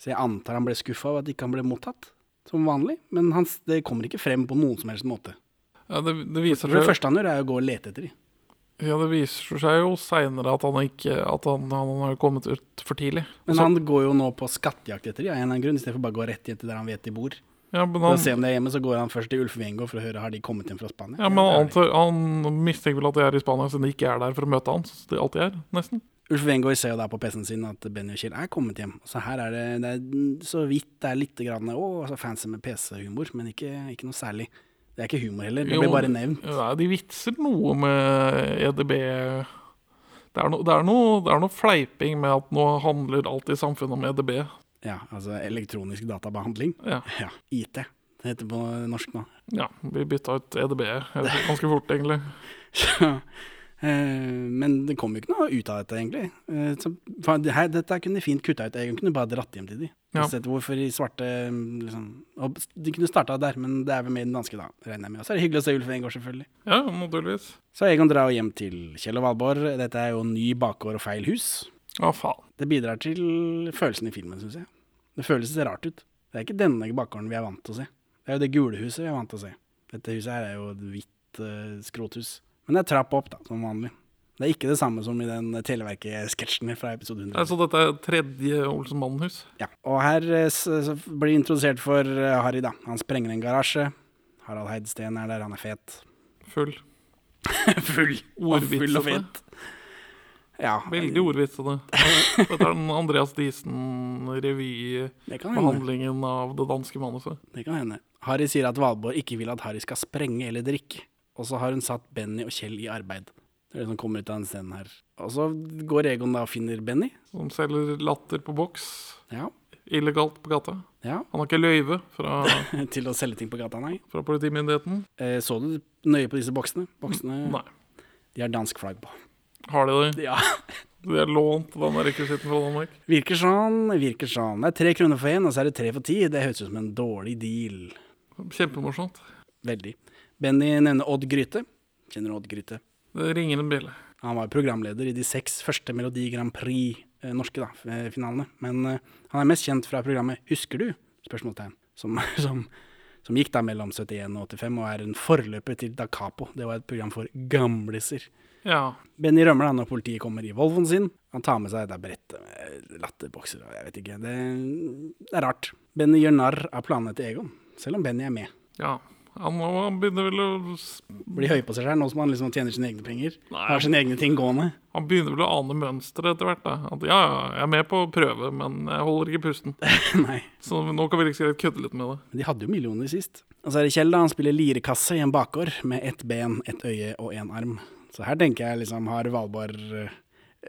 Speaker 1: Så jeg antar han ble skuffa over at ikke han ble mottatt, som vanlig, men han, det kommer ikke frem på noen som helst måte.
Speaker 2: Ja, det, det, viser
Speaker 1: For det
Speaker 2: seg,
Speaker 1: første han gjør, er å gå og lete etter dem.
Speaker 2: ja, det viser seg jo seinere at han ikke At han, han har kommet ut for tidlig.
Speaker 1: Men
Speaker 2: Også...
Speaker 1: han går jo nå på skattejakt etter dem av en eller annen grunn, istedenfor bare å gå rett hjem til der han vet de bor.
Speaker 2: ja, men
Speaker 1: For å se om de er hjemme, så går han først til Ulf Wengård for å høre har de kommet hjem fra Spania.
Speaker 2: ja, men han, antar, han mistenker vel at de er i Spania siden de ikke er der for å møte han, som de alltid er, nesten.
Speaker 1: Ulf Wengård ser jo da på PC-en sin at Benny og Kjell er kommet hjem. Så her er det, det er så vidt det er litt grann, å, så fancy med PC-humor, men ikke, ikke noe særlig. Det er ikke humor heller, det blir bare nevnt.
Speaker 2: Ja, de vitser noe med EDB det er, no, det, er noe, det er noe fleiping med at nå handler alt i samfunnet om EDB.
Speaker 1: Ja, altså elektronisk databehandling.
Speaker 2: Ja,
Speaker 1: Ja, IT. Det heter på norsk nå.
Speaker 2: ja vi bytta ut EDB ganske fort, egentlig.
Speaker 1: Eh, men det kom jo ikke noe ut av dette, egentlig. Eh, så, det her, dette kunne de fint kutta ut. Jeg kunne bare dratt hjem til de.
Speaker 2: Ja.
Speaker 1: Sett hvorfor de svarte mm, liksom, De kunne starta der, men det er vel med den danske, da, regner jeg med. Og så er det hyggelig å se Ulf Engård, selvfølgelig.
Speaker 2: Ja, naturligvis.
Speaker 1: Så Egon drar hjem til Kjell og Valborg. Dette er jo ny bakgård og feil hus.
Speaker 2: Å, faen.
Speaker 1: Det bidrar til følelsen i filmen, syns jeg. Det føles rart ut. Det er ikke denne bakgården vi er vant til å se. Det er jo det gule huset vi er vant til å se. Dette huset her er jo et hvitt uh, skrothus. Men det er trapp opp, da, som vanlig. Det er ikke det samme som i den Televerket-sketsjen fra episode 100.
Speaker 2: Altså, dette er tredje Olsen-Mannen-hus.
Speaker 1: Ja. Og her eh, så blir introdusert for eh, Harry, da. Han sprenger en garasje. Harald Heidsten er der, han er fet.
Speaker 2: Full.
Speaker 1: Full. Og full og fet. Ja,
Speaker 2: Veldig ordvitsete. Dette er den Andreas Diesen-revybehandlingen av det danske manuset.
Speaker 1: Det kan hende. Harry sier at Valborg ikke vil at Harry skal sprenge eller drikke. Og så har hun satt Benny og Kjell i arbeid. Det er det som kommer ut av den scenen her. Og så går Egon da og finner Benny.
Speaker 2: Som selger latter på boks.
Speaker 1: Ja,
Speaker 2: Illegalt på gata.
Speaker 1: ja.
Speaker 2: Han har ikke løyve fra,
Speaker 1: Til å selge ting på gata, nei.
Speaker 2: fra politimyndigheten.
Speaker 1: Eh, så du nøye på disse boksene? Boksene
Speaker 2: Nei.
Speaker 1: de har dansk flagg på.
Speaker 2: Har de det?
Speaker 1: Ja.
Speaker 2: De har lånt den der rekvisitten fra Danmark.
Speaker 1: Virker sånn, virker sånn. Det er tre kroner for én, og så er det tre for ti. Det høres ut som en dårlig deal.
Speaker 2: Kjempemorsomt.
Speaker 1: Veldig. Benny nevner Odd Gryte. Kjenner du Odd Gryte?
Speaker 2: Det ringer en bjelle.
Speaker 1: Han var programleder i de seks første Melodi Grand Prix eh, norske da, eh, finalene. Men eh, han er mest kjent fra programmet Husker du? spørsmålstegn. Som, som, som gikk da mellom 71 og 85, og er en forløper til Da Capo. Det var et program for gamliser.
Speaker 2: Ja.
Speaker 1: Benny rømmer da når politiet kommer i Volvoen sin. Han tar med seg det brettet med latterbokser og jeg vet ikke. Det, det er rart. Benny gjør narr av planene til Egon, selv om Benny er med.
Speaker 2: ja. Han, begynner vel å
Speaker 1: Bli høy på seg selv nå som han liksom tjener sine egne penger.
Speaker 2: Nei.
Speaker 1: Har sine egne ting gående.
Speaker 2: Han begynner vel å ane mønsteret etter hvert. da. At ja, ja, jeg er med på å prøve, men jeg holder ikke pusten.
Speaker 1: Nei.
Speaker 2: Så nå kan vi like greit kødde litt med det.
Speaker 1: Men de hadde jo millioner sist. Og så er det Kjell, da. Han spiller lirekasse i en bakgård med ett ben, ett øye og én arm. Så her tenker jeg liksom har Valborg eh,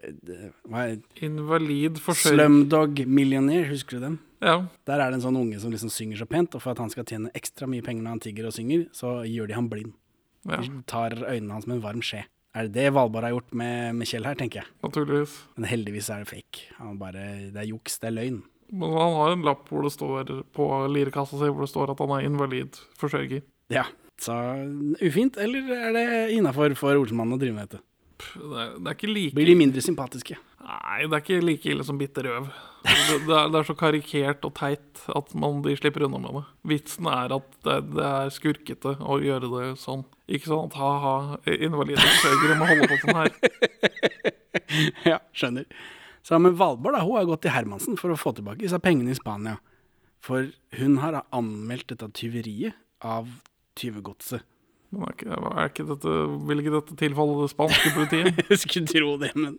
Speaker 1: eh, hva er
Speaker 2: Invalid forsørger
Speaker 1: Slumdog Millionaire, husker du den?
Speaker 2: Ja.
Speaker 1: Der er det en sånn unge som liksom synger så pent, og for at han skal tjene ekstra mye penger når han tigger og synger, så gjør de ham blind.
Speaker 2: ja,
Speaker 1: De tar øynene hans med en varm skje. Er det det Valborg har gjort med, med Kjell her, tenker jeg.
Speaker 2: naturligvis.
Speaker 1: Men heldigvis er det fake. Han bare, det er juks, det er løgn.
Speaker 2: Men han har en lapp hvor det står på lirekassa si hvor det står at han er invalid forsørger.
Speaker 1: Ja, så ufint, eller er det innafor for Olsenmannen å drive med dette?
Speaker 2: Det er, det er ikke like
Speaker 1: Blir de mindre sympatiske?
Speaker 2: Nei, det er ikke like ille som bitter røv. Det, det, er, det er så karikert og teit at man, de slipper unna med det. Vitsen er at det, det er skurkete å gjøre det sånn. Ikke sånn at ha-ha, invalide forsørgere må holde på sånn her.
Speaker 1: ja, skjønner. Så men Valborg da, hun har gått til Hermansen for å få tilbake disse pengene i Spania. For hun har anmeldt dette tyveriet av tyvegodset.
Speaker 2: Men er ikke, er ikke dette, vil ikke dette tilfalle det spanske politiet?
Speaker 1: Jeg skulle tro det, men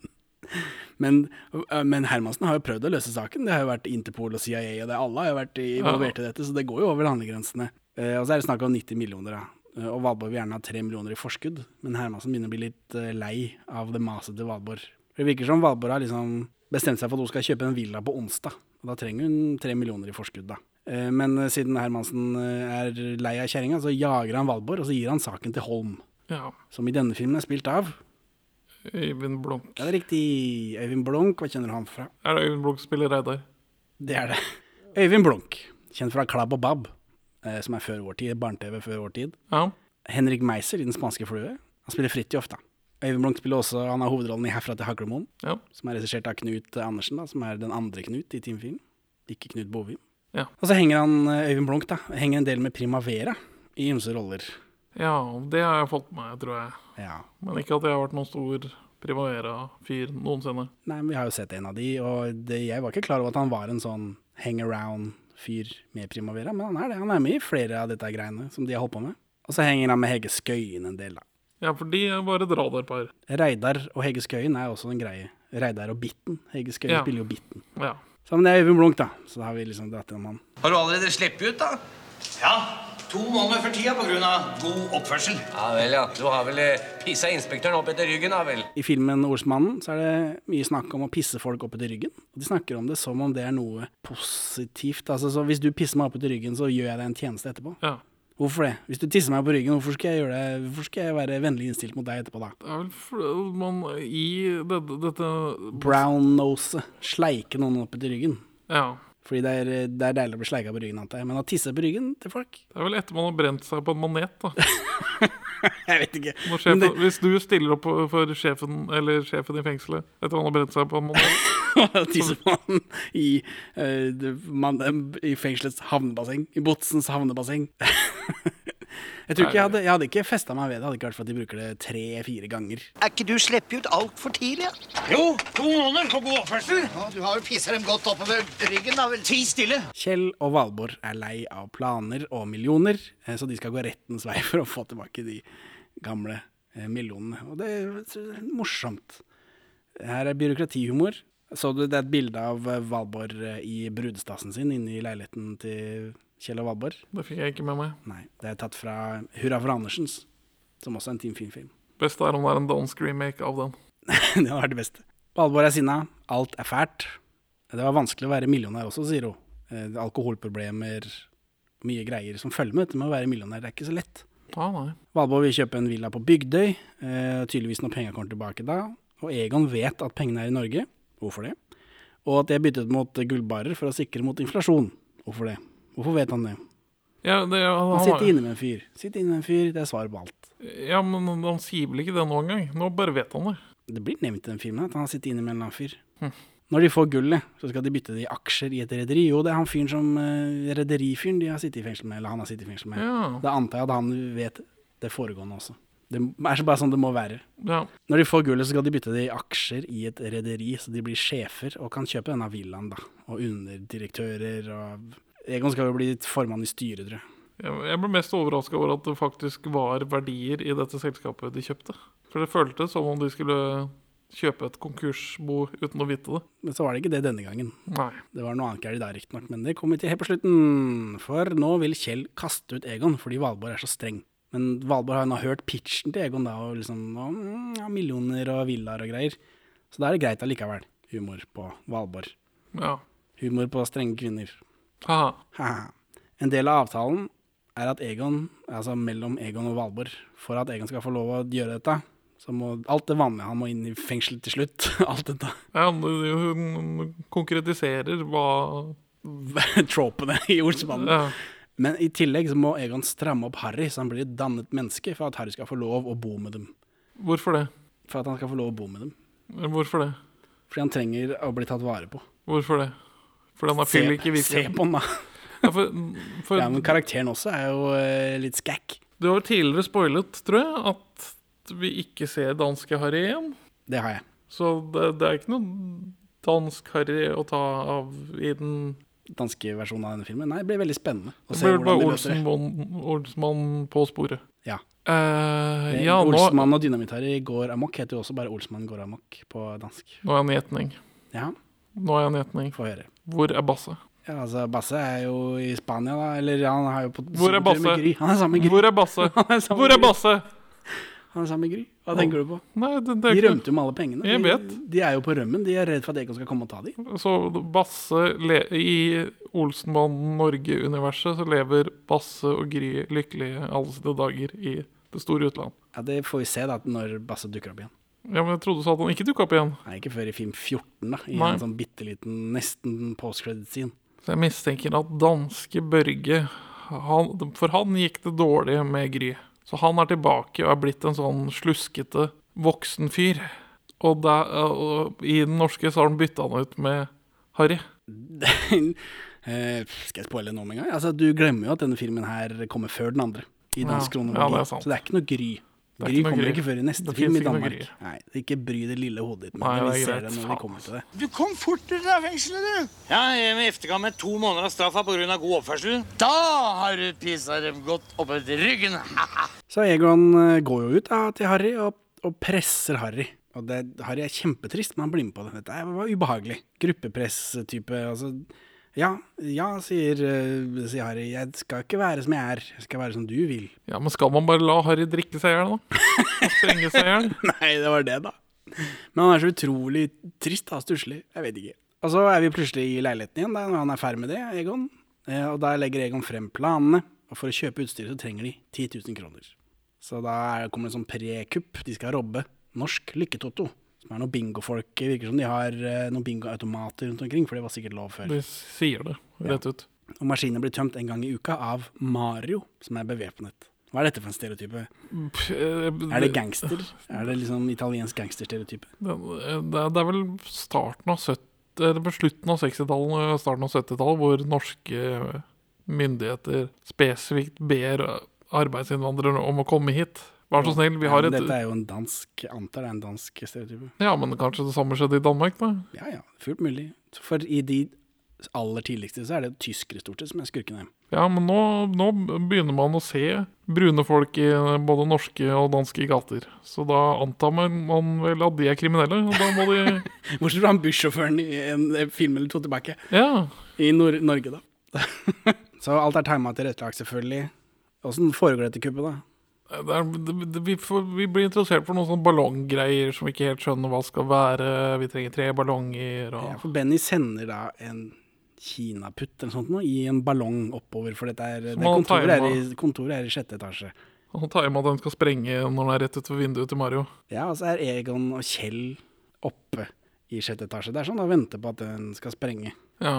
Speaker 1: men, øh, men Hermansen har jo prøvd å løse saken. Det har jo vært Interpol og CIA, og det alle har jo vært involvert i dette, så det går jo over landegrensene. Eh, og så er det snakk om 90 millioner, da. Eh, Og Valborg vil gjerne ha 3 millioner i forskudd, men Hermansen begynner å bli litt eh, lei av det maset til Valborg. Det virker som Valborg har liksom bestemt seg for at hun skal kjøpe en villa på onsdag. Og da trenger hun 3 millioner i forskudd, da. Eh, Men eh, siden Hermansen eh, er lei av kjerringa, så jager han Valborg, og så gir han saken til Holm.
Speaker 2: Ja.
Speaker 1: Som i denne filmen er spilt av
Speaker 2: Øyvind Blunk.
Speaker 1: Ja, det er riktig. Øyvind Blunk, hva kjenner du han fra?
Speaker 2: Er det Øyvind Blunk som spiller Reidar?
Speaker 1: Det er det. Øyvind Blunk, kjent fra Klabb og Babb, eh, som er før vår tid, barne-TV før vår tid.
Speaker 2: Ja.
Speaker 1: Henrik Meiser i Den spanske flue. Han spiller Fridtjof, da. Øyvind Blunk spiller også, han har hovedrollen i Herfra til Haglemoen,
Speaker 2: ja.
Speaker 1: som er regissert av Knut Andersen, da, som er den andre Knut i Team Film. Ikke Knut Bovim.
Speaker 2: Ja.
Speaker 1: Og så henger han, eh, Øyvind Blunk, da, henger en del med Primavera i ymse roller.
Speaker 2: Ja, det har jeg fått med meg, tror jeg.
Speaker 1: Ja.
Speaker 2: Men ikke at jeg har vært noen stor Primavera-fyr noensinne.
Speaker 1: Nei, men vi har jo sett en av de, og det, jeg var ikke klar over at han var en sånn hang around-fyr med Primavera, men han er det. Han er med i flere av dette greiene som de har holdt på med. Og så henger han med Hege Skøyen en del, da.
Speaker 2: Ja, for de er bare et radarpar.
Speaker 1: Reidar og Hege Skøyen er også en greie. Reidar og Bitten. Hege Skøyen
Speaker 2: Ja.
Speaker 1: spiller jo Bitten.
Speaker 2: Ja.
Speaker 1: Så men det er Øyvind Blunk, da. Så da har vi liksom dratt gjennom han.
Speaker 3: Har du allerede sluppet ut, da? Ja. To måneder for tida pga. god oppførsel.
Speaker 6: Ja vel, ja. Du har vel eh, pissa inspektøren opp etter ryggen, da vel?
Speaker 1: I filmen Olsmannen så er det mye snakk om å pisse folk opp etter ryggen. Og de snakker om det som om det er noe positivt. Altså, så hvis du pisser meg opp etter ryggen, så gjør jeg deg en tjeneste etterpå.
Speaker 2: ja.
Speaker 1: Hvorfor det? Hvis du tisser meg på ryggen, hvorfor skal jeg gjøre det? Hvorfor skal jeg være vennlig innstilt mot deg etterpå, da?
Speaker 2: Det er vel fordi man i dette, dette
Speaker 1: Brown nose. Sleike noen opp etter ryggen.
Speaker 2: Ja.
Speaker 1: Fordi det er, det er deilig å bli sleika på ryggen, antar jeg. Men å tisse på ryggen til folk
Speaker 2: Det er vel etter man har brent seg på en manet, da.
Speaker 1: Jeg vet ikke.
Speaker 2: Sjefen,
Speaker 1: det,
Speaker 2: Hvis du stiller opp for sjefen eller sjefen i fengselet etter man har brent seg på en manet
Speaker 1: å tisse på han i, uh, man, i fengselets havnebasseng. I Botsens havnebasseng. jeg tror ikke jeg hadde, jeg hadde ikke festa meg ved det, hadde ikke vært for at de bruker det tre-fire ganger.
Speaker 4: Er ikke du sluppet ut altfor tidlig? Ja?
Speaker 3: Jo, to måneder for god oppførsel.
Speaker 4: Ja, du har jo pissa dem godt oppover ryggen, da vel.
Speaker 3: Ti stille.
Speaker 1: Kjell og Valborg er lei av planer og millioner, eh, så de skal gå rettens vei for å få tilbake de gamle eh, millionene. Og det er morsomt. Her er byråkratihumor. Så du det er et bilde av Valborg eh, i brudestasen sin inne i leiligheten til Kjell og Valborg?
Speaker 2: Det fikk jeg ikke med meg.
Speaker 1: Nei, det er tatt fra Hurra for Andersens, som også er en Team Film-film.
Speaker 2: Best er om det er en dansk remake av den.
Speaker 1: det hadde vært det beste. Valborg er sinna, alt er fælt. Det var vanskelig å være millionær også, sier hun. Eh, Alkoholproblemer, mye greier som følger med dette med å være millionær. Det er ikke så lett.
Speaker 2: Ah, nei.
Speaker 1: Valborg vil kjøpe en villa på Bygdøy, eh, tydeligvis når penga kommer tilbake da. Og Egon vet at pengene er i Norge. Hvorfor det? Og at de er byttet mot gullbarer for å sikre mot inflasjon. Hvorfor det? Hvorfor vet han det?
Speaker 2: Ja, det, han,
Speaker 1: Han sitter inne med en fyr. Sitter inne med en fyr, det er svaret på alt.
Speaker 2: ja, men han sier vel ikke det nå engang? Nå bare vet han det.
Speaker 1: Det blir nevnt i den filmen at han har sittet inne med en eller annen fyr.
Speaker 2: Hm.
Speaker 1: Når de får gullet, så skal de bytte det i aksjer i et rederi. Jo, det er han fyren som uh, Rederifyren de har sittet i fengsel med, eller han har sittet i fengsel med.
Speaker 2: Ja.
Speaker 1: Da antar jeg at han vet det foregående også. Det er så bare sånn det må være.
Speaker 2: ja.
Speaker 1: Når de får gullet, så skal de bytte det i aksjer i et rederi, så de blir sjefer og kan kjøpe denne villaen, da. Og underdirektører og Egon skal jo bli formann i styret, tror jeg.
Speaker 2: Jeg ble mest overraska over at det faktisk var verdier i dette selskapet de kjøpte. For det føltes som om de skulle kjøpe et konkursbo uten å vite det.
Speaker 1: Men så var det ikke det denne gangen.
Speaker 2: Nei.
Speaker 1: Det var noe annet gærent der, riktignok, men det kommer vi til helt på slutten. For nå vil Kjell kaste ut Egon fordi Valborg er så streng. Men Valborg har nå hørt pitchen til Egon, da, og liksom og, mm, ja, millioner og villaer og greier. Så da er det greit allikevel. Humor på Valborg.
Speaker 2: Ja.
Speaker 1: Humor på strenge kvinner. En del av avtalen er at Egon, altså mellom Egon og Valborg, for at Egon skal få lov å gjøre dette, så må alt det vanlige, han må inn i fengsel til slutt, alt dette,
Speaker 2: Ja, hun konkretiserer hva
Speaker 1: tropene i ordsmannen.
Speaker 2: ja.
Speaker 1: Men i tillegg så må Egon stramme opp Harry, så han blir et dannet menneske, for at Harry skal få lov å bo med dem.
Speaker 2: Hvorfor det?
Speaker 1: For at han skal få lov å bo med dem.
Speaker 2: Hvorfor det?
Speaker 1: Fordi han trenger å bli tatt vare på.
Speaker 2: Hvorfor det? Fordi den har
Speaker 1: Se,
Speaker 2: fyll ikke
Speaker 1: se på den, da.
Speaker 2: Ja, for, for
Speaker 1: Ja, men karakteren også er jo eh, litt skækk.
Speaker 2: Du har tidligere spoilet, tror jeg, at vi ikke ser danske Harry igjen.
Speaker 1: Det har jeg.
Speaker 2: Så det, det er ikke noe dansk Harry å ta av i den
Speaker 1: Danske versjonen av denne filmen. Nei, det blir veldig spennende å
Speaker 2: Det blir bare. Olsenmann Olsmann på sporet.
Speaker 1: Ja. Uh,
Speaker 2: ja, nå,
Speaker 1: Olsmann og Dynamitt-Harry går amok heter jo også bare Olsmann går amok på dansk.
Speaker 2: nå er han i gjetning.
Speaker 1: Ja,
Speaker 2: Nå er jeg en gjetning.
Speaker 1: få høre.
Speaker 2: Hvor er Basse?
Speaker 1: Ja, altså, Basse er jo i Spania, da. Eller han har jo på
Speaker 2: Hvor er Basse?
Speaker 1: Han er sammen med Gry.
Speaker 2: Hvor er Basse? Hvor er. Basse?
Speaker 1: Han er sammen med Gry. Hva tenker du på?
Speaker 2: Nei, det, det
Speaker 1: De rømte jo med alle pengene.
Speaker 2: Jeg vet.
Speaker 1: De er jo på rømmen. De er redd for at Egon skal komme og ta dem.
Speaker 2: Så Basse I Olsenbanden Norge-universet så lever Basse og Gry lykkelige alle sine dager i det store utland.
Speaker 1: Ja, Det får vi se da når Basse dukker opp igjen.
Speaker 2: Ja, men jeg trodde du sa at han ikke dukka opp igjen.
Speaker 1: Nei, ikke før i film 14, da. I
Speaker 2: Nei.
Speaker 1: en sånn bitte liten, nesten post-credit-scene.
Speaker 2: Så jeg mistenker at danske Børge han, For han gikk det dårlig med Gry. Så han er tilbake og er blitt en sånn sluskete voksen fyr. Og, der, og i den norske så har han bytta han ut med Harry.
Speaker 1: Eh, skal jeg spoile noe med en gang? Altså, du glemmer jo at denne filmen her kommer før den andre. I
Speaker 2: Ja.
Speaker 1: dansk
Speaker 2: Ja,
Speaker 1: kronologi.
Speaker 2: sant.
Speaker 1: Så det er ikke noe Gry. Gry kommer ikke før i neste
Speaker 2: Det
Speaker 1: film i Danmark. Nei, ikke bry det lille hodet ditt med
Speaker 2: Nei,
Speaker 1: det. Vi
Speaker 2: er
Speaker 1: ser det når vi kommer til det.
Speaker 4: Du kom fort ut av fengselet, du.
Speaker 3: Ja, jeg efterga med to måneder av straffa pga. god oppførsel.
Speaker 4: Da har du pissa dem godt oppetter ryggen.
Speaker 1: Så Egon eh, går jo ut da, til Harry og, og presser Harry. Og det, Harry er kjempetrist, men han blir med på det. Dette var ubehagelig. Gruppepress-type. Altså, ja, ja, sier, eh, sier Harry. Jeg skal ikke være som jeg er. Jeg skal være som du vil.
Speaker 2: Ja, men skal man bare la Harry drikke seg i hjel, da? Og sprenge seg i hjel?
Speaker 1: Nei, det var det, da. Men han er så utrolig trist da, stusslig. Jeg vet ikke. Og så er vi plutselig i leiligheten igjen da, når han er ferdig med det, Egon. Eh, Og da legger Egon frem planene. Og for å kjøpe utstyret så trenger de 10 000 kroner. Så da er, kommer det en sånn prekupp. De skal robbe Norsk Lykketotto. Er noen bingofolk. Virker som de har eh, noen bingoautomater rundt omkring, for det var sikkert lov før.
Speaker 2: De sier det rett ut.
Speaker 1: Og maskinene blir tømt en gang i uka av Mario, som er bevæpnet. Hva er dette for en stereotype? Er det gangster? Er det liksom italiensk gangsterstereotype?
Speaker 2: Det, det, det er vel starten av 70 eller på slutten av 60-tallet og starten av 70-tallet hvor norske myndigheter spesifikt ber arbeidsinnvandrere om å komme hit. Vær så snill, vi har
Speaker 1: Ja,
Speaker 2: et
Speaker 1: Dette er jo en dansk Antar det er en dansk stereotype.
Speaker 2: Ja, men kanskje det samme skjedde i Danmark, da?
Speaker 1: Ja ja, fullt mulig. For i de aller tidligste så er det tyskere stort sett som er skurkene.
Speaker 2: Ja, men nå, nå begynner man å se brune folk i både norske og danske gater. Så da antar man, man vel at de er kriminelle, og da må de
Speaker 1: Bortsett fra han bussjåføren i en film eller to tilbake.
Speaker 2: Ja.
Speaker 1: I Nor Norge, da. så alt er tima tilrettelagt, selvfølgelig. Åssen foregår dette kuppet, da?
Speaker 2: Det er, det, vi, får, vi blir interessert for noen sånne ballonggreier som vi ikke helt skjønner hva skal være. Vi trenger tre ballonger og
Speaker 1: Ja, for Benny sender da en kinaputt eller sånt noe, i en ballong oppover, for dette er, det kontoret, er i, kontoret er i sjette etasje.
Speaker 2: Han tar med at den skal sprenge når den er rett utenfor vinduet til Mario.
Speaker 1: Ja, og så er Egon og Kjell oppe i sjette etasje. Det er sånn da venter på at den skal sprenge.
Speaker 2: Ja.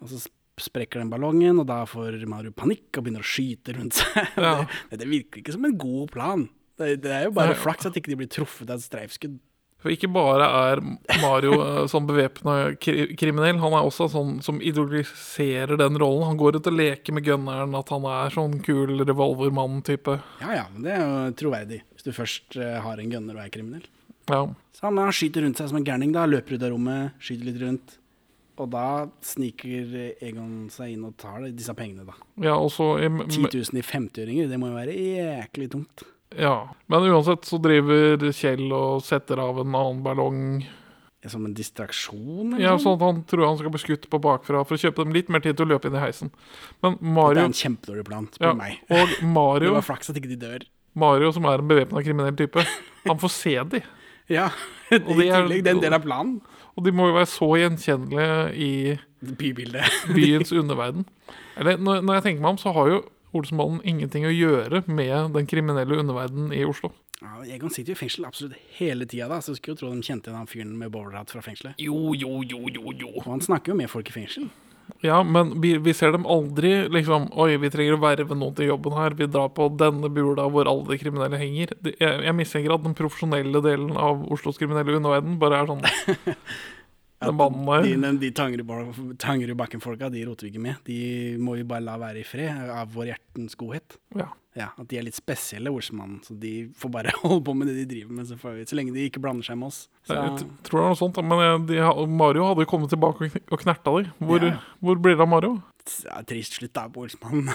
Speaker 1: Og så sprekker den ballongen, og da får Mario panikk og begynner å skyte rundt seg.
Speaker 2: Ja.
Speaker 1: Det, det virker ikke som en god plan. Det, det er jo bare
Speaker 2: Nei.
Speaker 1: flaks at ikke de blir truffet av et streifskudd.
Speaker 2: For ikke bare er Mario eh, sånn bevæpna kriminell, han er også sånn som idoliserer den rollen. Han går ut og leker med gunneren, at han er sånn kul revolvermann-type.
Speaker 1: Ja ja, men det er jo troverdig, hvis du først eh, har en gunner og er kriminell.
Speaker 2: Ja.
Speaker 1: Så han, han skyter rundt seg som en gærning, da. Løper ut av rommet, skyter litt rundt. Og da sniker Egon seg inn og tar disse pengene, da.
Speaker 2: ja, og så i-
Speaker 1: 10 000 i 50-åringer, det må jo være jæklig tungt.
Speaker 2: Ja, men uansett så driver Kjell og setter av en annen ballong.
Speaker 1: Som en distraksjon? eller
Speaker 2: Ja, sånn at han tror han skal bli skutt på bakfra for å kjøpe dem litt mer tid til å løpe inn i heisen. Men
Speaker 1: Det er en kjempedårlig plan, spør
Speaker 2: ja,
Speaker 1: meg.
Speaker 2: og
Speaker 1: Det var flaks at ikke de dør.
Speaker 2: Mario, som er en bevæpna kriminell type, han får se de.
Speaker 1: Ja, i
Speaker 2: de er-
Speaker 1: en del av planen.
Speaker 2: Og de må jo være så gjenkjennelige i
Speaker 1: Bybildet.
Speaker 2: byens underverden. Eller når, når jeg tenker meg om, så har jo Olsenmannen ingenting å gjøre med den kriminelle underverdenen i Oslo.
Speaker 1: Ja, Egon sitter jo i fengsel absolutt hele tida, da, så jeg skulle jo tro de kjente igjen han fyren med bowlerhatt fra fengselet.
Speaker 2: Jo, jo, jo, jo, jo.
Speaker 1: Og han snakker jo med folk i fengsel.
Speaker 2: Ja, men vi, vi ser dem aldri liksom Oi, vi trenger å verve noen til jobben her. Vi drar på denne bula hvor alle de kriminelle henger. Jeg, jeg mistenker at den profesjonelle delen av Oslos kriminelle underverden bare er sånn Den
Speaker 1: De, de, Tangerudbakken-folka, de roter vi ikke med. De må vi bare la være i fred av vår hjertens godhet.
Speaker 2: Ja.
Speaker 1: Ja, At de er litt spesielle, Olsmannen. Så de får bare holde på med det de driver med, så, får vi, så lenge de ikke blander seg med oss. Så,
Speaker 2: Jeg tror det er noe sånt, men de, Mario hadde kommet tilbake og kn- og knerta de. Hvor,
Speaker 1: Ja.
Speaker 2: hvor blir det av Mario?
Speaker 1: ja, trist slutt da på Olsmannen.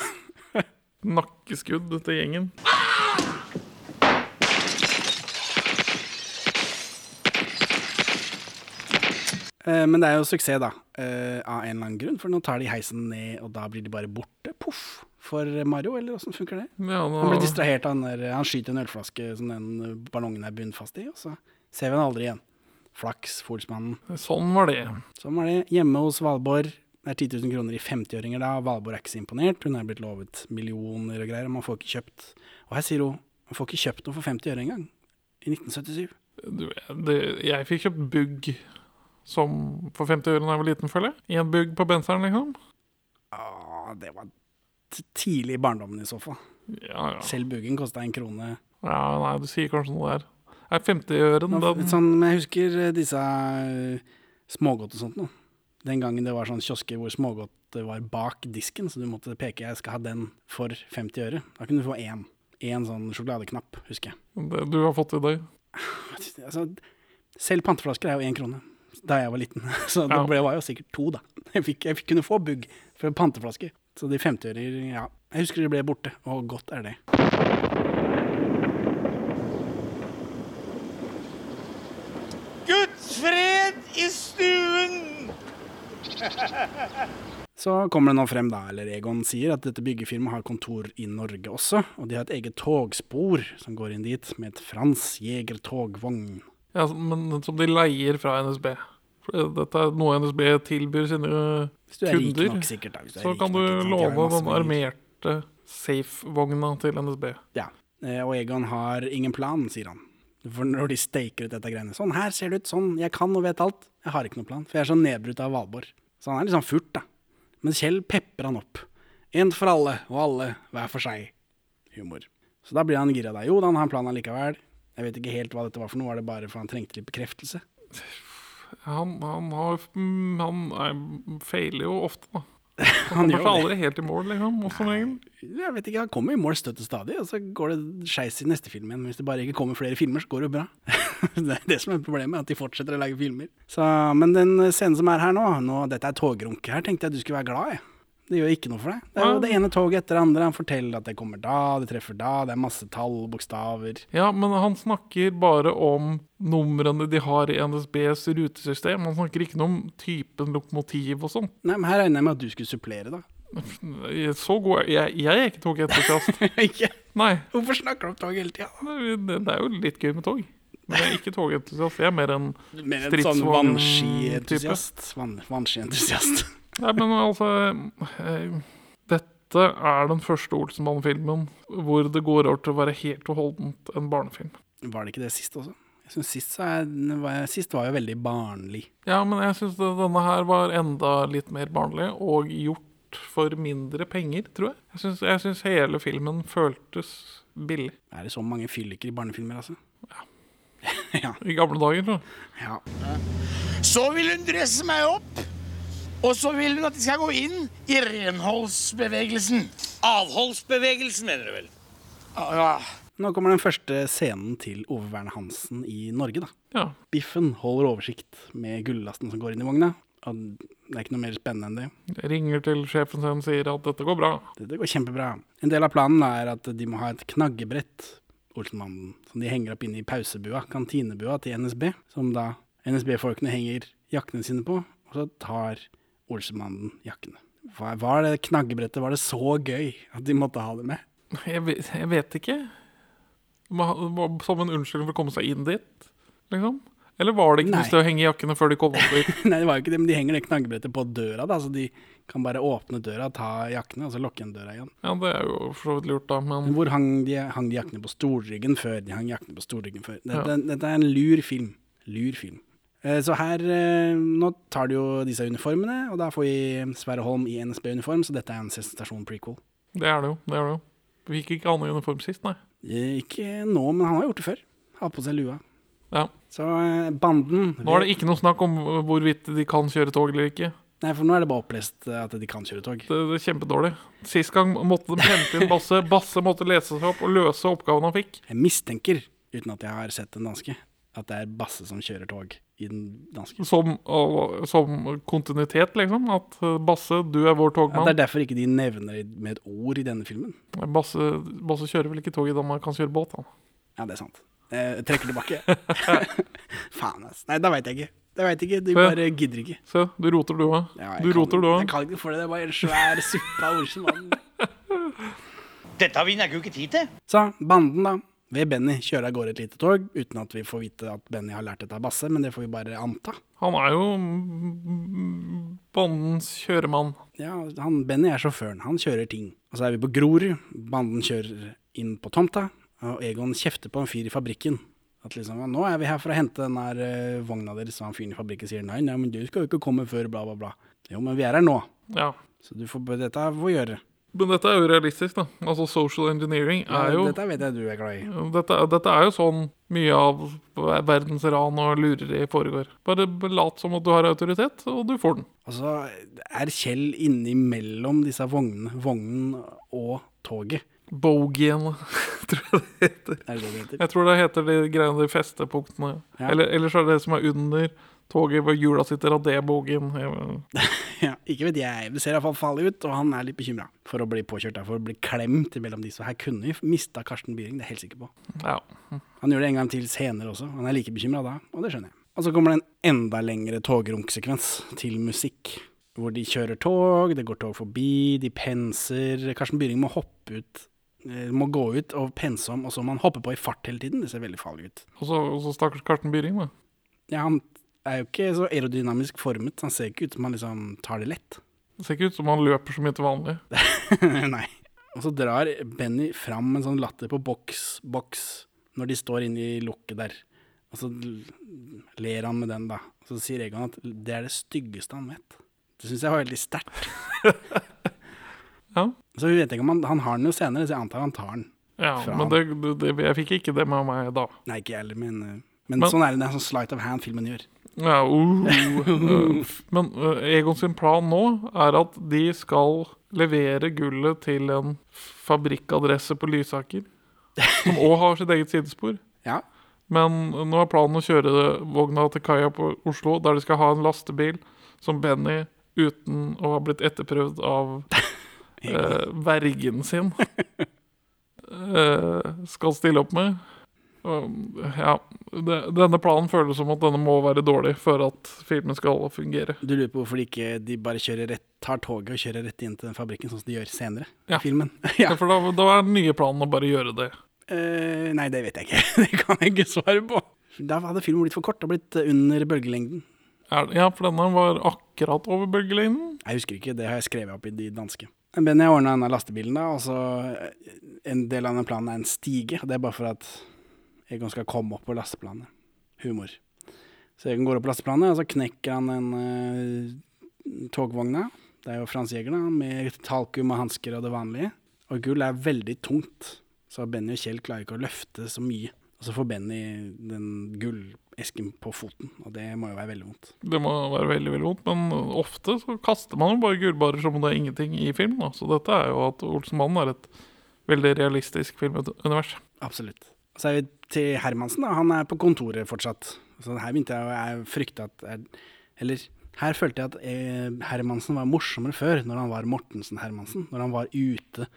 Speaker 2: Nakkeskudd til gjengen.
Speaker 1: Eh, Men det er jo suksess, da. eh, Av en eller annen grunn. For nå tar de heisen ned, og da blir de bare borte. Poff! For Mario, eller åssen funker det?
Speaker 2: Ja,
Speaker 1: Han blir distrahert av den der Han skyter en ølflaske som den ballongen er bundet fast i, og så ser vi han aldri igjen. Flaks Folsmannen.
Speaker 2: Sånn var det.
Speaker 1: Sånn var det. Hjemme hos Valborg. Det er 10 000 kroner i 50-åringer da. Valborg er ikke så imponert. Hun er blitt lovet millioner og greier. og Man får ikke kjøpt Og her sier hun man får ikke kjøpt noe for 50 øre engang. I 1977.
Speaker 2: Du, det, jeg fikk kjøpt bugg som for 50 øre da jeg var liten, føler jeg. En bugg på benseren, liksom.
Speaker 1: Ah, det var tidlig i barndommen i så fall.
Speaker 2: Ja, ja.
Speaker 1: Selv buggen kosta en krone.
Speaker 2: ja nei, du sier kanskje noe der. Er 50-øren
Speaker 1: Nå,
Speaker 2: den
Speaker 1: sånn, men jeg husker eh, disse eh, smågodt og sånt nå. Den gangen det var sånn kiosker hvor smågodt var bak disken, så du måtte peke 'jeg skal ha den for 50 øre'. Da kunne du få én. Én sånn sjokoladeknapp, husker jeg.
Speaker 2: det du har fått i dag?
Speaker 1: Altså, selv panteflasker er jo én krone da jeg var liten. Så det ble, var jo sikkert to, da. Jeg, fikk, jeg fikk kunne få bugg for panteflasker. Så de 50-ører, ja. Jeg husker de ble borte, og godt er det.
Speaker 4: Guds fred i stuen!
Speaker 1: Så kommer det nå frem, da, eller Egon sier, at dette byggefirmaet har kontor i Norge også. Og de har et eget togspor som går inn dit, med et Frans Jeger togvogn.
Speaker 2: Ja, men som de leier fra NSB. For dette er noe NSB tilbyr sine
Speaker 1: Hvis du er rik
Speaker 2: kunder.
Speaker 1: nok, sikkert. da. Hvis du er
Speaker 2: Så kan du
Speaker 1: nok,
Speaker 2: låne den armerte safe-vogna til NSB.
Speaker 1: Ja, eh, og Egon har ingen plan, sier han. For når de staker ut dette greiene Sånn, her ser det ut, sånn, jeg kan og vet alt. Jeg har ikke noen plan, for jeg er så nedbrutt av Valborg. Så han er sånn furt, da. Men Kjell pepper han opp. En for alle, og alle hver for seg. Humor. Så da blir han gira, da. Jo da, han har en plan allikevel. Jeg vet ikke helt hva dette var for noe, var det bare for han trengte litt bekreftelse?
Speaker 2: Han, han, har, mm, han er, feiler jo ofte, da.
Speaker 1: Han
Speaker 2: Han kommer seg aldri helt i mål, liksom. Nei,
Speaker 1: Jeg vet ikke, Han kommer i mål støtt og stadig, og så går det skeis i neste film igjen. Hvis det bare ikke kommer flere filmer, så går det jo bra. det er det som er problemet, at de fortsetter å lage filmer. Så, men den scenen som er her nå, nå dette er togrunke. her tenkte jeg du skulle være glad. Jeg. Det gjør ikke noe for deg. Det er jo det ene toget etter det andre. Han forteller at det kommer da, det treffer da, det er masse tall bokstaver.
Speaker 2: Ja, men han snakker bare om numrene de har i NSBs rutesystem. Han snakker ikke noe om typen lokomotiv og sånn.
Speaker 1: Nei, men her regner jeg med at du skulle supplere, da.
Speaker 2: Så god jeg, jeg er ikke togentusiast.
Speaker 1: ikke?
Speaker 2: Nei,
Speaker 1: Hvorfor snakker du om tog hele tida?
Speaker 2: det, det er jo litt gøy med tog. Men jeg er ikke togentusiast. Jeg er mer en
Speaker 1: en sånn vannskientusiast. Vann, vannskientusiast.
Speaker 2: Nei, men altså eh, Dette er den første Olsenbanen-filmen hvor det går over til å være helt og holdent en barnefilm.
Speaker 1: Var det ikke det sist også? Jeg synes sist, så er, var- sist var jo veldig barnlig.
Speaker 2: Ja, men jeg syns denne her var enda litt mer barnlig, og gjort for mindre penger, tror jeg. Jeg syns, jeg syns hele filmen føltes billig.
Speaker 1: Er det så mange fylliker i barnefilmer, altså? Ja.
Speaker 2: I gamle dager, tror jeg.
Speaker 1: ja.
Speaker 4: Så vil hun dresse meg opp, og så vil hun at jeg skal gå inn i renholdsbevegelsen.
Speaker 3: Avholdsbevegelsen, mener du vel?
Speaker 4: Ja,
Speaker 1: Nå kommer den første scenen til Ove Verne Hansen i Norge, da.
Speaker 2: Ja.
Speaker 1: Biffen holder oversikt med gullasten som går inn i vogna. Og det er ikke noe mer spennende enn det.
Speaker 2: Jeg ringer til sjefen sin og sier at dette går bra.
Speaker 1: Dette går kjempebra. En del av planen er at de må ha et knaggebrett, Olsenmannen, som de henger opp inne i pausebua, kantinebua til NSB, som da NSB-folkene henger jakkene sine på, og så tar Olsenmannen jakkene. Hva- Var det knaggebrettet, var det så gøy at de måtte ha det med?
Speaker 2: Jeg vet, jeg vet ikke. Var Som en unnskyldning for å komme seg inn dit. liksom? Eller var det ikke noe sted å henge jakkene før de kom opp dit?
Speaker 1: Nei, det var jo ikke det, men de henger det knaggbrettet på døra, da, så de kan bare åpne døra, ta jakkene, og så lukke igjen døra igjen.
Speaker 2: Ja, det er jo for så vidt lurt, da, men
Speaker 1: Hvor hang de, hang de jakkene på stolryggen før? De hang jakkene på stolryggen før. Dette,
Speaker 2: Ja.
Speaker 1: dette er en lur film. Lur film. Eh, Så her eh, Nå tar de jo disse uniformene, og da får vi Sverre Holm i NSB-uniform, så dette er en sensasjon prequel.
Speaker 2: det er det jo. det er det jo. Vi fikk ikke annen uniform sist, nei.
Speaker 1: Eh, Ikke nå, men han har gjort det før. Har på seg lua.
Speaker 2: Ja.
Speaker 1: Så eh, banden
Speaker 2: Nå er det ikke noe snakk om hvorvidt de kan kjøre tog eller ikke.
Speaker 1: Nei, for nå er det bare opplest eh, at de kan kjøre tog.
Speaker 2: Det, det er kjempedårlig. Sist gang måtte de hente inn Basse. Basse måtte lese seg opp og løse oppgaven han fikk.
Speaker 1: Jeg mistenker, uten at jeg har sett den danske, at det er Basse som kjører tog i den danske.
Speaker 2: Som, og, som kontinuitet, liksom. At eh, Basse, du er vår
Speaker 1: At det er derfor ikke de nevner med et ord i denne filmen.
Speaker 2: Basse, Basse kjører vel ikke tog i Danmark, han kjører båt, han.
Speaker 1: Ja, det er sant. Jeg trekker tilbake. Faen, ass. Nei, da veit jeg ikke. Det vet jeg ikke. De bare gidder ikke.
Speaker 2: Se, du roter, du òg.
Speaker 1: Ja,
Speaker 2: du
Speaker 1: kan-
Speaker 2: roter, du
Speaker 1: Jeg kan ikke for det. Det er bare en svær suppe av ord som.
Speaker 4: Dette har vi nærmest ikke tid til.
Speaker 1: Så banden, da. Ved Benny kjører av gårde et lite tog, uten at vi får vite at Benny har lært dette av Basse, men det får vi bare anta.
Speaker 2: Han er jo bandens kjøremann.
Speaker 1: Ja, han, Benny er sjåføren. Han kjører ting. Og så er vi på Grorud. Banden kjører inn på tomta, og Egon kjefter på en fyr i fabrikken. At liksom, 'Nå er vi her for å hente den der eh, vogna deres', og han fyren i fabrikken sier 'nei, nei, men du skal jo ikke komme før', bla, bla, bla. Jo, men vi er her nå,
Speaker 2: Ja.
Speaker 1: så du får dette får gjøre.
Speaker 2: Men dette er jo realistisk, da. Altså Social engineering er jo
Speaker 1: Dette vet jeg du er glad i.
Speaker 2: dette, dette er jo sånn mye av verdens ran og lureri foregår. Bare lat som at du har autoritet, og du får den.
Speaker 1: Altså, er Kjell innimellom disse vognene, vognen og toget?
Speaker 2: Bogien, tror jeg det heter.
Speaker 1: Er det det heter?
Speaker 2: Jeg tror det heter de greiene, de festepunktene.
Speaker 1: Ja.
Speaker 2: Eller, eller så er det det som er under toget, hvor hjula sitter av det bogien.
Speaker 1: Ja, ikke vet jeg. Det ser iallfall farlig ut, og han er litt bekymra for å bli påkjørt, for å bli klemt mellom disse. Her kunne vi mista Karsten Byring, det er jeg helt sikker på.
Speaker 2: Ja.
Speaker 1: Han gjør det en gang til senere også. Han er like bekymra da, og det skjønner jeg. Og så kommer det en enda lengre togrunksekvens til musikk. Hvor de kjører tog, det går tog forbi, de penser. Karsten Byring må hoppe ut, må gå ut og pense om, og så må han hoppe på i fart hele tiden. Det ser veldig farlig ut.
Speaker 2: Og så, og så stakkars Karsten Byring, da.
Speaker 1: Ja, han er jo ikke så aerodynamisk formet. Han ser ikke ut som han liksom tar det lett.
Speaker 2: Det ser ikke ut som han løper så mye til vanlig.
Speaker 1: Nei. Og så drar Benny fram en sånn latter på boks, boks når de står inne i lukket der. Og så ler han med den, da. Og så sier Egon at det er det styggeste han vet. Det syns jeg var veldig sterkt.
Speaker 2: Ja.
Speaker 1: Så vi vet ikke om han, han har den jo senere, så jeg antar han tar den.
Speaker 2: Ja,
Speaker 1: Fra
Speaker 2: men det, det, jeg fikk ikke det med meg da.
Speaker 1: Nei, ikke jeg heller, men, eh, men,
Speaker 2: Men-
Speaker 1: sånn er det. Det er sånn slight of hand filmen gjør.
Speaker 2: Ja, uh, uh, men uh, Egon sin plan nå er at de skal levere gullet til en fabrikkadresse på Lysaker, som òg har sitt eget sidespor.
Speaker 1: Ja.
Speaker 2: Men nå er planen å kjøre vogna til kaia på Oslo, der de skal ha en lastebil som Benny, uten å ha blitt etterprøvd av eh, vergen sin, uh, skal stille opp med. Og, ja, det, denne planen føles som at denne må være dårlig for at filmen skal fungere.
Speaker 1: Du lurer på hvorfor de ikke de bare rett, tar toget og kjører rett inn til den fabrikken, sånn som de gjør senere
Speaker 2: Ja.
Speaker 1: i filmen?
Speaker 2: Ja.
Speaker 1: ja.
Speaker 2: For da, da er den nye planen å bare gjøre det.
Speaker 1: Uh, nei, det vet jeg ikke. Det kan jeg ikke svare på. Da hadde filmen blitt for kort og blitt under bølgelengden.
Speaker 2: Ja, for denne var akkurat over bølgelengden.
Speaker 1: Jeg husker ikke, det har jeg skrevet opp i de danske. Benny har ordna denne lastebilen, da, og så eh, en del av den planen er en stige. Det er bare for at Egon skal komme opp på lasteplanet. Humor. Så Egon går opp på lasteplanet, og så knekker han en uh, togvogna. Det er jo Frans Jæger, da, med talkum og hansker og det vanlige. Og gull er veldig tungt, så Benny og Kjell klarer ikke å løfte så mye. Og så får Benny den gullesken på foten, og det må jo være veldig vondt.
Speaker 2: Det må være veldig veldig vondt, men ofte så kaster man jo bare gullbarer som om det er ingenting i film. Da. Så dette er jo at Olsenmannen er et veldig realistisk filmunivers.
Speaker 1: Absolutt. Så er vi til Hermansen, da. Han er på kontoret fortsatt. Så her begynte jeg å jeg frykte at jeg, Eller her følte jeg at eh, Hermansen var morsommere før, når han var Mortensen Hermansen. Når han var ute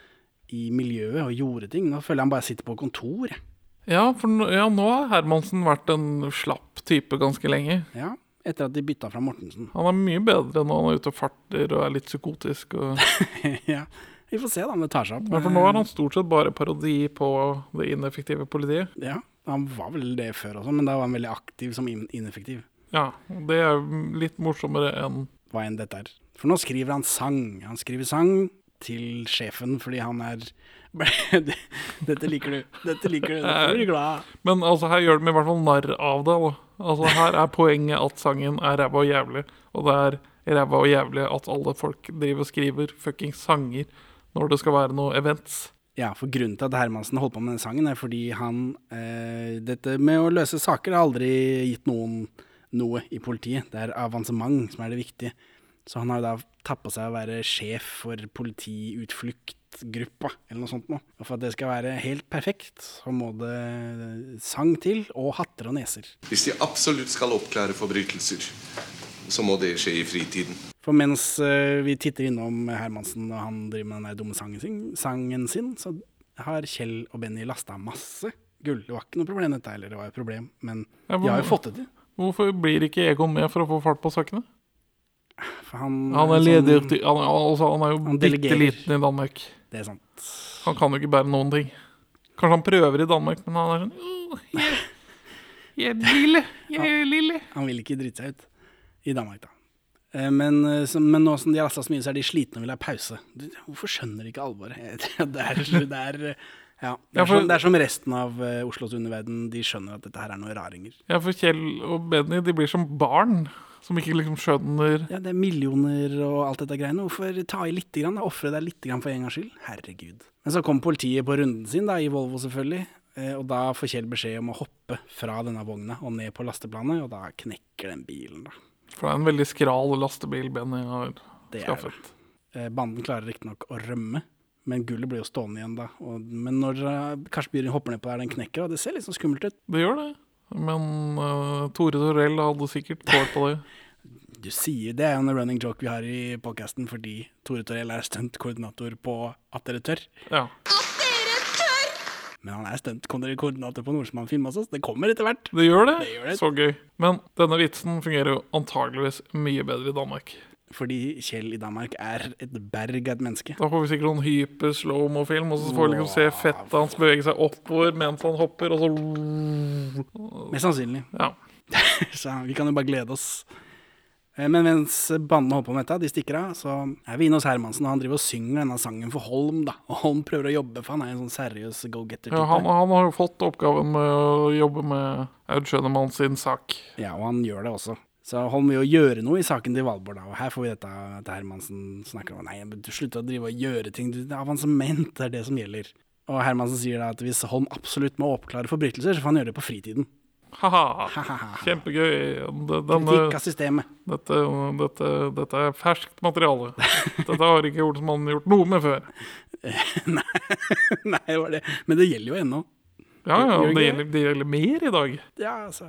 Speaker 1: i miljøet og gjorde ting. Nå føler jeg han bare sitter på kontor. jeg.
Speaker 2: Ja, for nå- ja, nå har Hermansen vært en slapp type ganske lenge.
Speaker 1: Ja, etter at de bytta fra Mortensen.
Speaker 2: Han er mye bedre når han er ute og farter og er litt psykotisk. Og...
Speaker 1: ja, Vi får se da om det tar seg opp.
Speaker 2: Men for nå er han stort sett bare parodi på det ineffektive politiet.
Speaker 1: Ja, Han var vel det før også, men da var han veldig aktiv som ineffektiv.
Speaker 2: Ja, det er litt morsommere enn
Speaker 1: Hva enn dette er. For nå skriver han sang. Han skriver sang til sjefen fordi han er Dette liker du. Dette liker du. Dette blir du glad av.
Speaker 2: Men altså, her gjør de i hvert fall narr av det. Altså, her er poenget at sangen er ræva og jævlig, og det er ræva og jævlig at alle folk driver og skriver fucking sanger når det skal være noe events.
Speaker 1: Ja, for grunnen til at Hermansen holdt på med den sangen, er fordi han eh, Dette med å løse saker har aldri gitt noen noe i politiet. Det er avansement som er det viktige. Så han har jo da tatt på seg å være sjef for politiutfluktgruppa, eller noe sånt noe. Og for at det skal være helt perfekt, så må det sang til, og hatter og neser.
Speaker 7: Hvis de absolutt skal oppklare forbrytelser, så må det skje i fritiden.
Speaker 1: For mens eh, vi titter innom Hermansen og han driver med den der dumme sangen sin, sangen sin, så har Kjell og Benny lasta masse gull. Det var ikke noe problem dette heller, det var et problem, men de har jo fått det til.
Speaker 2: Hvorfor blir ikke Egon med for å få fart på sakene?
Speaker 1: Han,
Speaker 2: Han er
Speaker 1: sånn-
Speaker 2: leder til Han, altså, han er jo bitte liten i Danmark.
Speaker 1: Det er sant.
Speaker 2: Han kan jo ikke bære noen ting. Kanskje han prøver i Danmark, men han er sånn oh, jeg, jeg lille, jeg lille.
Speaker 1: Han vil ikke drite seg ut i Danmark, da. Eh, Men, eh, men nå som de har lasta så mye, så er de slitne og vil ha pause. Hvorfor skjønner de ikke alvoret? Det er, det er, eh, ja, det
Speaker 2: Ja,
Speaker 1: er,
Speaker 2: for-
Speaker 1: som, det er som resten av Oslos underverden. De skjønner at dette her er noe raringer.
Speaker 2: Ja, for Kjell og Benny de blir som barn som ikke liksom skjønner
Speaker 1: Ja, det er millioner og alt dette greiene. Hvorfor ta i lite grann? Ofre deg lite grann for en gangs skyld? Herregud. Men så kom politiet på runden sin, da, i Volvo selvfølgelig. eh, Og da får Kjell beskjed om å hoppe fra denne vogna og ned på lasteplanet, og da knekker den bilen, da.
Speaker 2: For det er en veldig skral lastebil Benny har
Speaker 1: Det
Speaker 2: skaffet.
Speaker 1: Eh, Banden klarer riktignok å rømme, men gullet blir jo stående igjen da. Og, men når Karsten Karsten hopper ned på der, den knekker, og det ser litt sånn skummelt ut.
Speaker 2: Det gjør det. Men uh, Tore Torell hadde sikkert tålt på det.
Speaker 1: Du sier det er jo en running joke vi har i podkasten, fordi Tore Torell er stuntkoordinator på At dere tør.
Speaker 2: Ja.
Speaker 1: Men han er stuntkoordinator på Nordsmann-film også, så det kommer etter hvert.
Speaker 2: Det gjør det.
Speaker 1: Det gjør det.
Speaker 2: Så gøy. Men denne vitsen fungerer jo antageligvis mye bedre i Danmark.
Speaker 1: Fordi Kjell i Danmark er et berg av et menneske.
Speaker 2: Da får vi sikkert noen hyper slow-mo-film, og så får vi liksom se fettet hans bevege seg oppover mens han hopper, og så
Speaker 1: Mest sannsynlig.
Speaker 2: Ja.
Speaker 1: Så vi kan jo bare glede oss. Eh, Men mens bandene holder på med dette, de stikker av, så er vi inne hos Hermansen, og han driver og synger denne sangen for Holm, da. Og Holm prøver å jobbe, for han er en sånn seriøs go-getter-type.
Speaker 2: ja han, han har jo fått oppgaven med å jobbe med Aud Schønemann sin sak.
Speaker 1: Ja, og han gjør det også. Så Holm vil jo gjøre noe i saken til Valborg, da. Og her får vi dette at Hermansen snakker om Nei, du slutter å drive og gjøre ting. Du- Det er avansement, det er det som gjelder. Og Hermansen sier da at hvis Holm absolutt må oppklare forbrytelser, så får han gjøre det på fritiden.
Speaker 2: Ha-ha. Kjempegøy.
Speaker 1: Kritikk av systemet.
Speaker 2: dette, dette, dette er ferskt materiale. Dette har ikke Olsmann gjort noe med før.
Speaker 1: Nei, det var det. Men det gjelder jo ennå.
Speaker 2: Ja, ja, det gjelder, det gjelder mer i dag.
Speaker 1: Ja, altså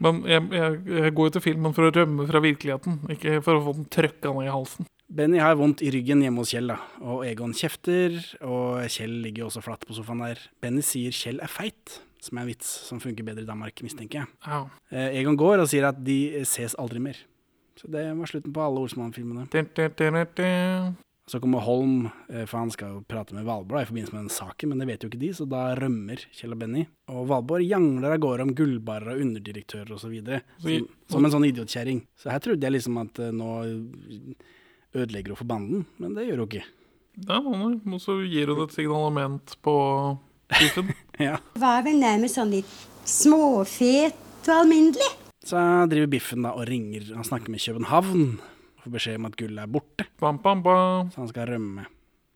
Speaker 2: Men jeg, jeg, jeg går jo til filmen for å rømme fra virkeligheten, ikke for å få den trøkka ned i halsen.
Speaker 1: Benny har vondt i ryggen hjemme hos Kjell, da. Og Egon kjefter, og Kjell ligger jo også flatt på sofaen der. Benny sier Kjell er feit, som er en vits som funker bedre i Danmark, mistenker jeg.
Speaker 2: Ja.
Speaker 1: Eh, Egon går og sier at de ses aldri mer. Så det var slutten på alle Olsmann-filmene. Så kommer Holm, eh, for han skal jo prate med Valborg da, i forbindelse med den saken, men det vet jo ikke de, så da rømmer Kjell og Benny. Og Valborg jangler av gårde om gullbarer og underdirektører osv. Som, som en sånn idiotkjerring. Så her trodde jeg liksom at eh, nå ødelegger hun for banden, men det gjør hun ikke.
Speaker 2: Ja, nei, og så gir hun et signalement på biffen.
Speaker 1: Ja.
Speaker 5: Var vel nærmest sånn litt småfet og alminnelig.
Speaker 1: Så driver Biffen da og ringer. Han snakker med København. Får beskjed om at gullet er borte,
Speaker 2: Bam, bam, bam.
Speaker 1: så han skal rømme.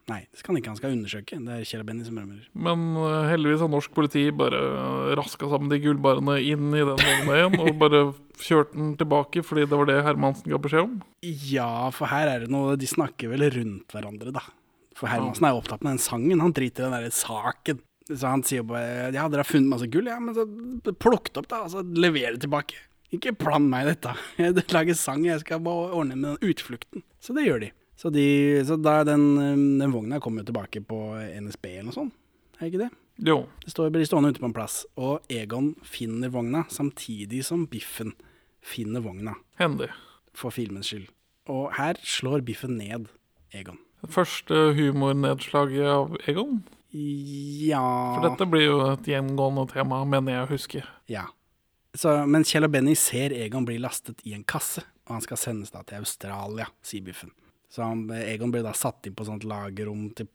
Speaker 1: Nei, det skal han ikke. Han skal undersøke. Det er Kjell Benny som rømmer.
Speaker 2: Men uh, heldigvis har norsk politi bare eh, raska sammen de gullbarene inn i den vogna og bare kjørt den tilbake fordi det var det Hermansen ga beskjed om.
Speaker 1: Ja, for her er det noe De snakker vel rundt hverandre, da. For Hermansen er jo opptatt med den sangen. Han driter i den derre saken. Så han sier bare Ja, dere har funnet masse gull, ja, men så plukk det opp, da. Og så lever det tilbake. Ikke bland meg dette. Jeg lager sang, jeg skal bare ordne med den utflukten. Så det gjør de. Så, de, så den, den vogna kommer jo tilbake på NSB eller noe sånt. Er ikke det?
Speaker 2: Jo.
Speaker 1: Det står, blir stående ute på en plass, og Egon finner vogna samtidig som Biffen finner vogna,
Speaker 2: Hendig.
Speaker 1: for filmens skyld. Og her slår Biffen ned Egon.
Speaker 2: Første humornedslaget av Egon.
Speaker 1: Ja
Speaker 2: For dette blir jo et gjengående tema, mener jeg å huske.
Speaker 1: Ja. Så, men Kjell og Benny ser Egon bli lastet i en kasse, og han skal sendes da til Australia, sier Biffen. Så han, Egon blir da satt inn på sånt lagerrom til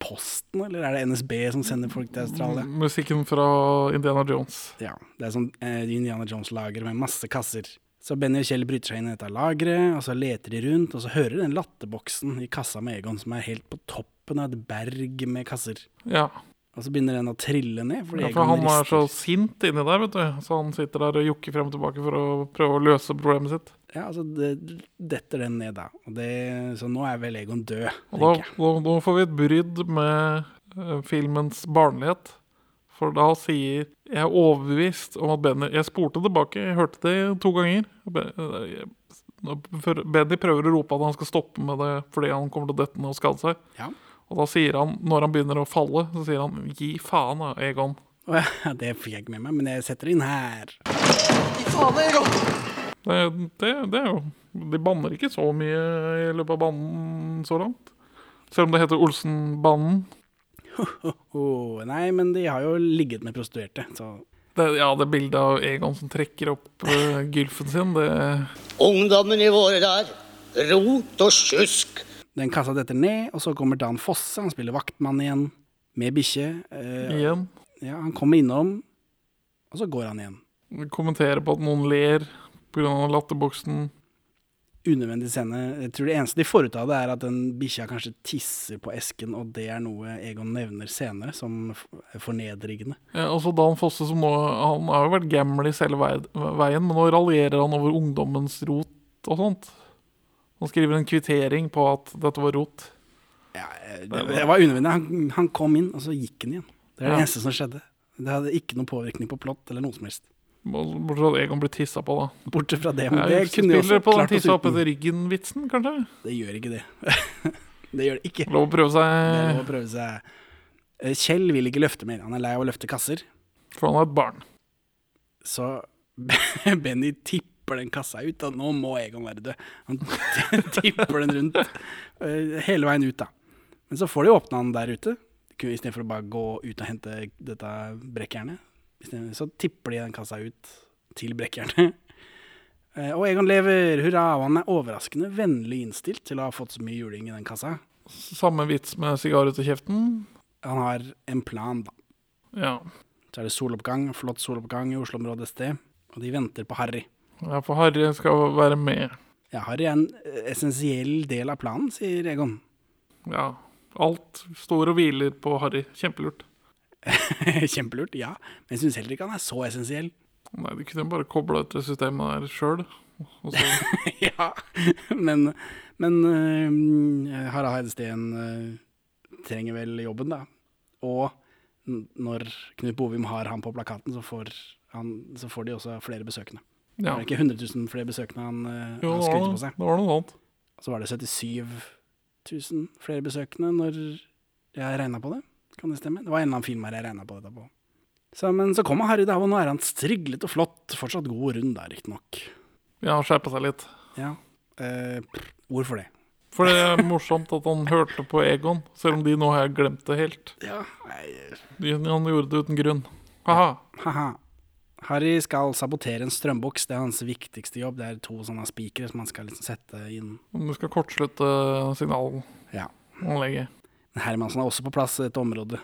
Speaker 1: Posten, eller er det NSB som sender folk til Australia?
Speaker 2: Musikken fra Indiana Jones.
Speaker 1: Ja, det er sånn eh, Indiana Jones-lager med masse kasser. Så Benny og Kjell bryter seg inn i dette lageret, og så leter de rundt, og så hører de den latterboksen i kassa med Egon som er helt på toppen av et berg med kasser.
Speaker 2: Ja.
Speaker 1: Og så begynner den å trille ned, fordi
Speaker 2: ja, for han er så sint inni der, vet du. Så han sitter der og jokker frem og tilbake for å prøve å løse problemet sitt.
Speaker 1: Ja, altså det, detter den ned da. Det, så nå er vel Egon død,
Speaker 2: Og da,
Speaker 1: tenker jeg.
Speaker 2: da, da får vi et brydd med eh, filmens barnlighet. For da sier Jeg er overbevist om at Benny Jeg spurte tilbake, jeg hørte det to ganger. Eh, Benny prøver å rope at han skal stoppe med det fordi han kommer til å dette ned og skade seg.
Speaker 1: Ja.
Speaker 2: Og da sier han, når han begynner å falle, så sier han 'gi faen, da, Egon'.
Speaker 1: Å ja, det fikk jeg ikke med meg, men jeg setter det inn her.
Speaker 2: Gi faen Det, det, det er jo De banner ikke så mye i løpet av banen så langt. Selv om det heter Olsenbanen.
Speaker 1: Oh, nei, men de har jo ligget med prostituerte, så
Speaker 2: Det, ja, det bildet av Egon som trekker opp uh, gylfen sin, det
Speaker 8: Ungdommen i våre dager. Rot og sjusk.
Speaker 1: Den kassa detter ned, og så kommer Dan Fosse, han spiller vaktmann igjen, med bikkje. Eh, ja, han kommer innom, og så går han igjen.
Speaker 2: kommenterer på at noen ler pga. latterboksen.
Speaker 1: Unødvendig scene. Jeg tror det eneste de får ut av det, er at den bikkja kanskje tisser på esken, og det er noe Egon nevner senere som fornedrigende.
Speaker 2: Ja, altså Dan Fosse som nå Han har jo vært gamlis hele vei, veien, men nå raljerer han over ungdommens rot og sånt. Han skriver en kvittering på at dette var rot.
Speaker 1: Ja, eh, det, det var unødvendig. Han, han kom inn, og så gikk han igjen. Det er det
Speaker 2: Ja.
Speaker 1: eneste som skjedde. Det hadde ikke noen påvirkning på plott eller noe som helst.
Speaker 2: Bortsett fra at Egon ble tissa på, da.
Speaker 1: Bortsett fra det. Men
Speaker 2: Jeg
Speaker 1: det kunne de
Speaker 2: spiller
Speaker 1: også
Speaker 2: på den tissa opp etter ryggen-vitsen, kanskje?
Speaker 1: Det gjør ikke det. det gjør det ikke.
Speaker 2: Lov å prøve
Speaker 1: Det er
Speaker 2: seg,
Speaker 1: lov å prøve seg. Eh, Kjell vil ikke løfte mer. Han er lei av å løfte kasser.
Speaker 2: for han er et barn.
Speaker 1: Så Benny tipper den kassa ut, Da. nå må Egon være død. Han tipper den rundt eh, hele veien ut, da. Men så får de åpna den der ute, istedenfor å bare gå ut og hente dette brekkjernet. Så tipper de den kassa ut til brekkjernet. Eh, Og Egon lever, hurra, og han er overraskende vennlig innstilt til å ha fått så mye juling i den kassa.
Speaker 2: Samme vits med sigar ut av kjeften.
Speaker 1: Han har en plan, da.
Speaker 2: Ja.
Speaker 1: Så er det soloppgang, flott soloppgang i Oslo-området et sted, og de venter på Harry.
Speaker 2: Ja, for Harry skal være med.
Speaker 1: Ja, Harry er en eh, essensiell del av planen, sier Egon.
Speaker 2: Ja. Alt står og hviler på Harry. Kjempelurt.
Speaker 1: Kjempelurt, ja, men jeg syns heller ikke han er så essensiell.
Speaker 2: Nei, de kunne bare kobla ut det systemet der sjøl.
Speaker 1: ja, men, men uh, Harald Heidesteen uh, trenger vel jobben, da. Og når Knut Bovim har han på plakaten, så får, han, så får de også flere besøkende. Det
Speaker 2: Ja.
Speaker 1: er ikke 100 000 flere besøkende han, øh,
Speaker 2: Jo,
Speaker 1: han skryter på seg.
Speaker 2: det var noe annet.
Speaker 1: Så var det 77 000 flere besøkende når jeg regna på det. Kan det stemme? Det var en eller annen film her jeg regna på dette på. Så, men så kommer Harry, da, og nå er han striglet og flott. Fortsatt god rund, da, riktignok.
Speaker 2: Ja, skjerpa seg litt.
Speaker 1: Ja. Eh, prr, hvorfor det?
Speaker 2: For det er morsomt at han hørte på Egon, selv om de nå har glemt det helt.
Speaker 1: Ja, nei,
Speaker 2: De- Han gjorde det uten grunn. Haha.
Speaker 1: Harry skal sabotere en strømboks. Det er hans viktigste jobb. Det er to sånne spikere som han skal liksom sette inn.
Speaker 2: Du skal kortslutte signalanlegget.
Speaker 1: Ja. Hermansen er også på plass i dette området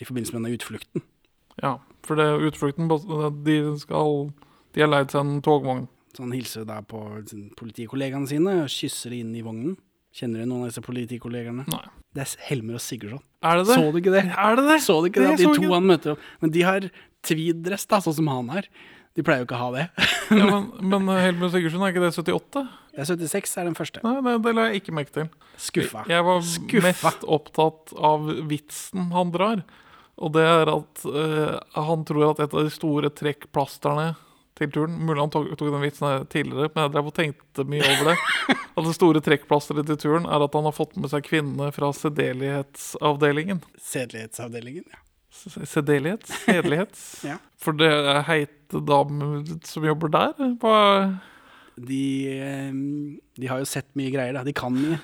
Speaker 1: i forbindelse med denne utflukten.
Speaker 2: Ja, for det er utflukten De skal De har leid seg en togvogn.
Speaker 1: Så han hilser da på politikollegaene sine og kysser inn i vognen. Kjenner du noen av disse politikollegerne?
Speaker 2: Nei.
Speaker 1: Det er Helmer og Sigurdsson.
Speaker 2: Er det det?
Speaker 1: Så du ikke det?
Speaker 2: Er det det?
Speaker 1: Så du ikke det?
Speaker 2: Det
Speaker 1: de to
Speaker 2: ikke.
Speaker 1: han møter opp. Men de har tweed-dress, da, sånn som han har. De pleier jo ikke å ha det.
Speaker 2: Ja, men, men Helmer Sigurdsson, er ikke det 78?
Speaker 1: Ja, 76 er den første.
Speaker 2: Nei, det, det la jeg ikke merke til.
Speaker 1: Skuffa.
Speaker 2: Jeg var
Speaker 1: Skuffa.
Speaker 2: mest opptatt av vitsen han drar. Og det er at uh, han tror at et av de store trekkplasterne til turen Mulig han tok, tok den vitsen tidligere, men jeg drev og tenkte mye over det. At det store trekkplasteret til turen er at han har fått med seg kvinnene fra sedelighetsavdelingen.
Speaker 1: Sedelighetsavdelingen, ja.
Speaker 2: Sedelighet? Sedelighet?
Speaker 1: Ja.
Speaker 2: For det er heite damer som jobber der? Hva
Speaker 1: De, eh, de har jo sett mye greier, da. De kan mye,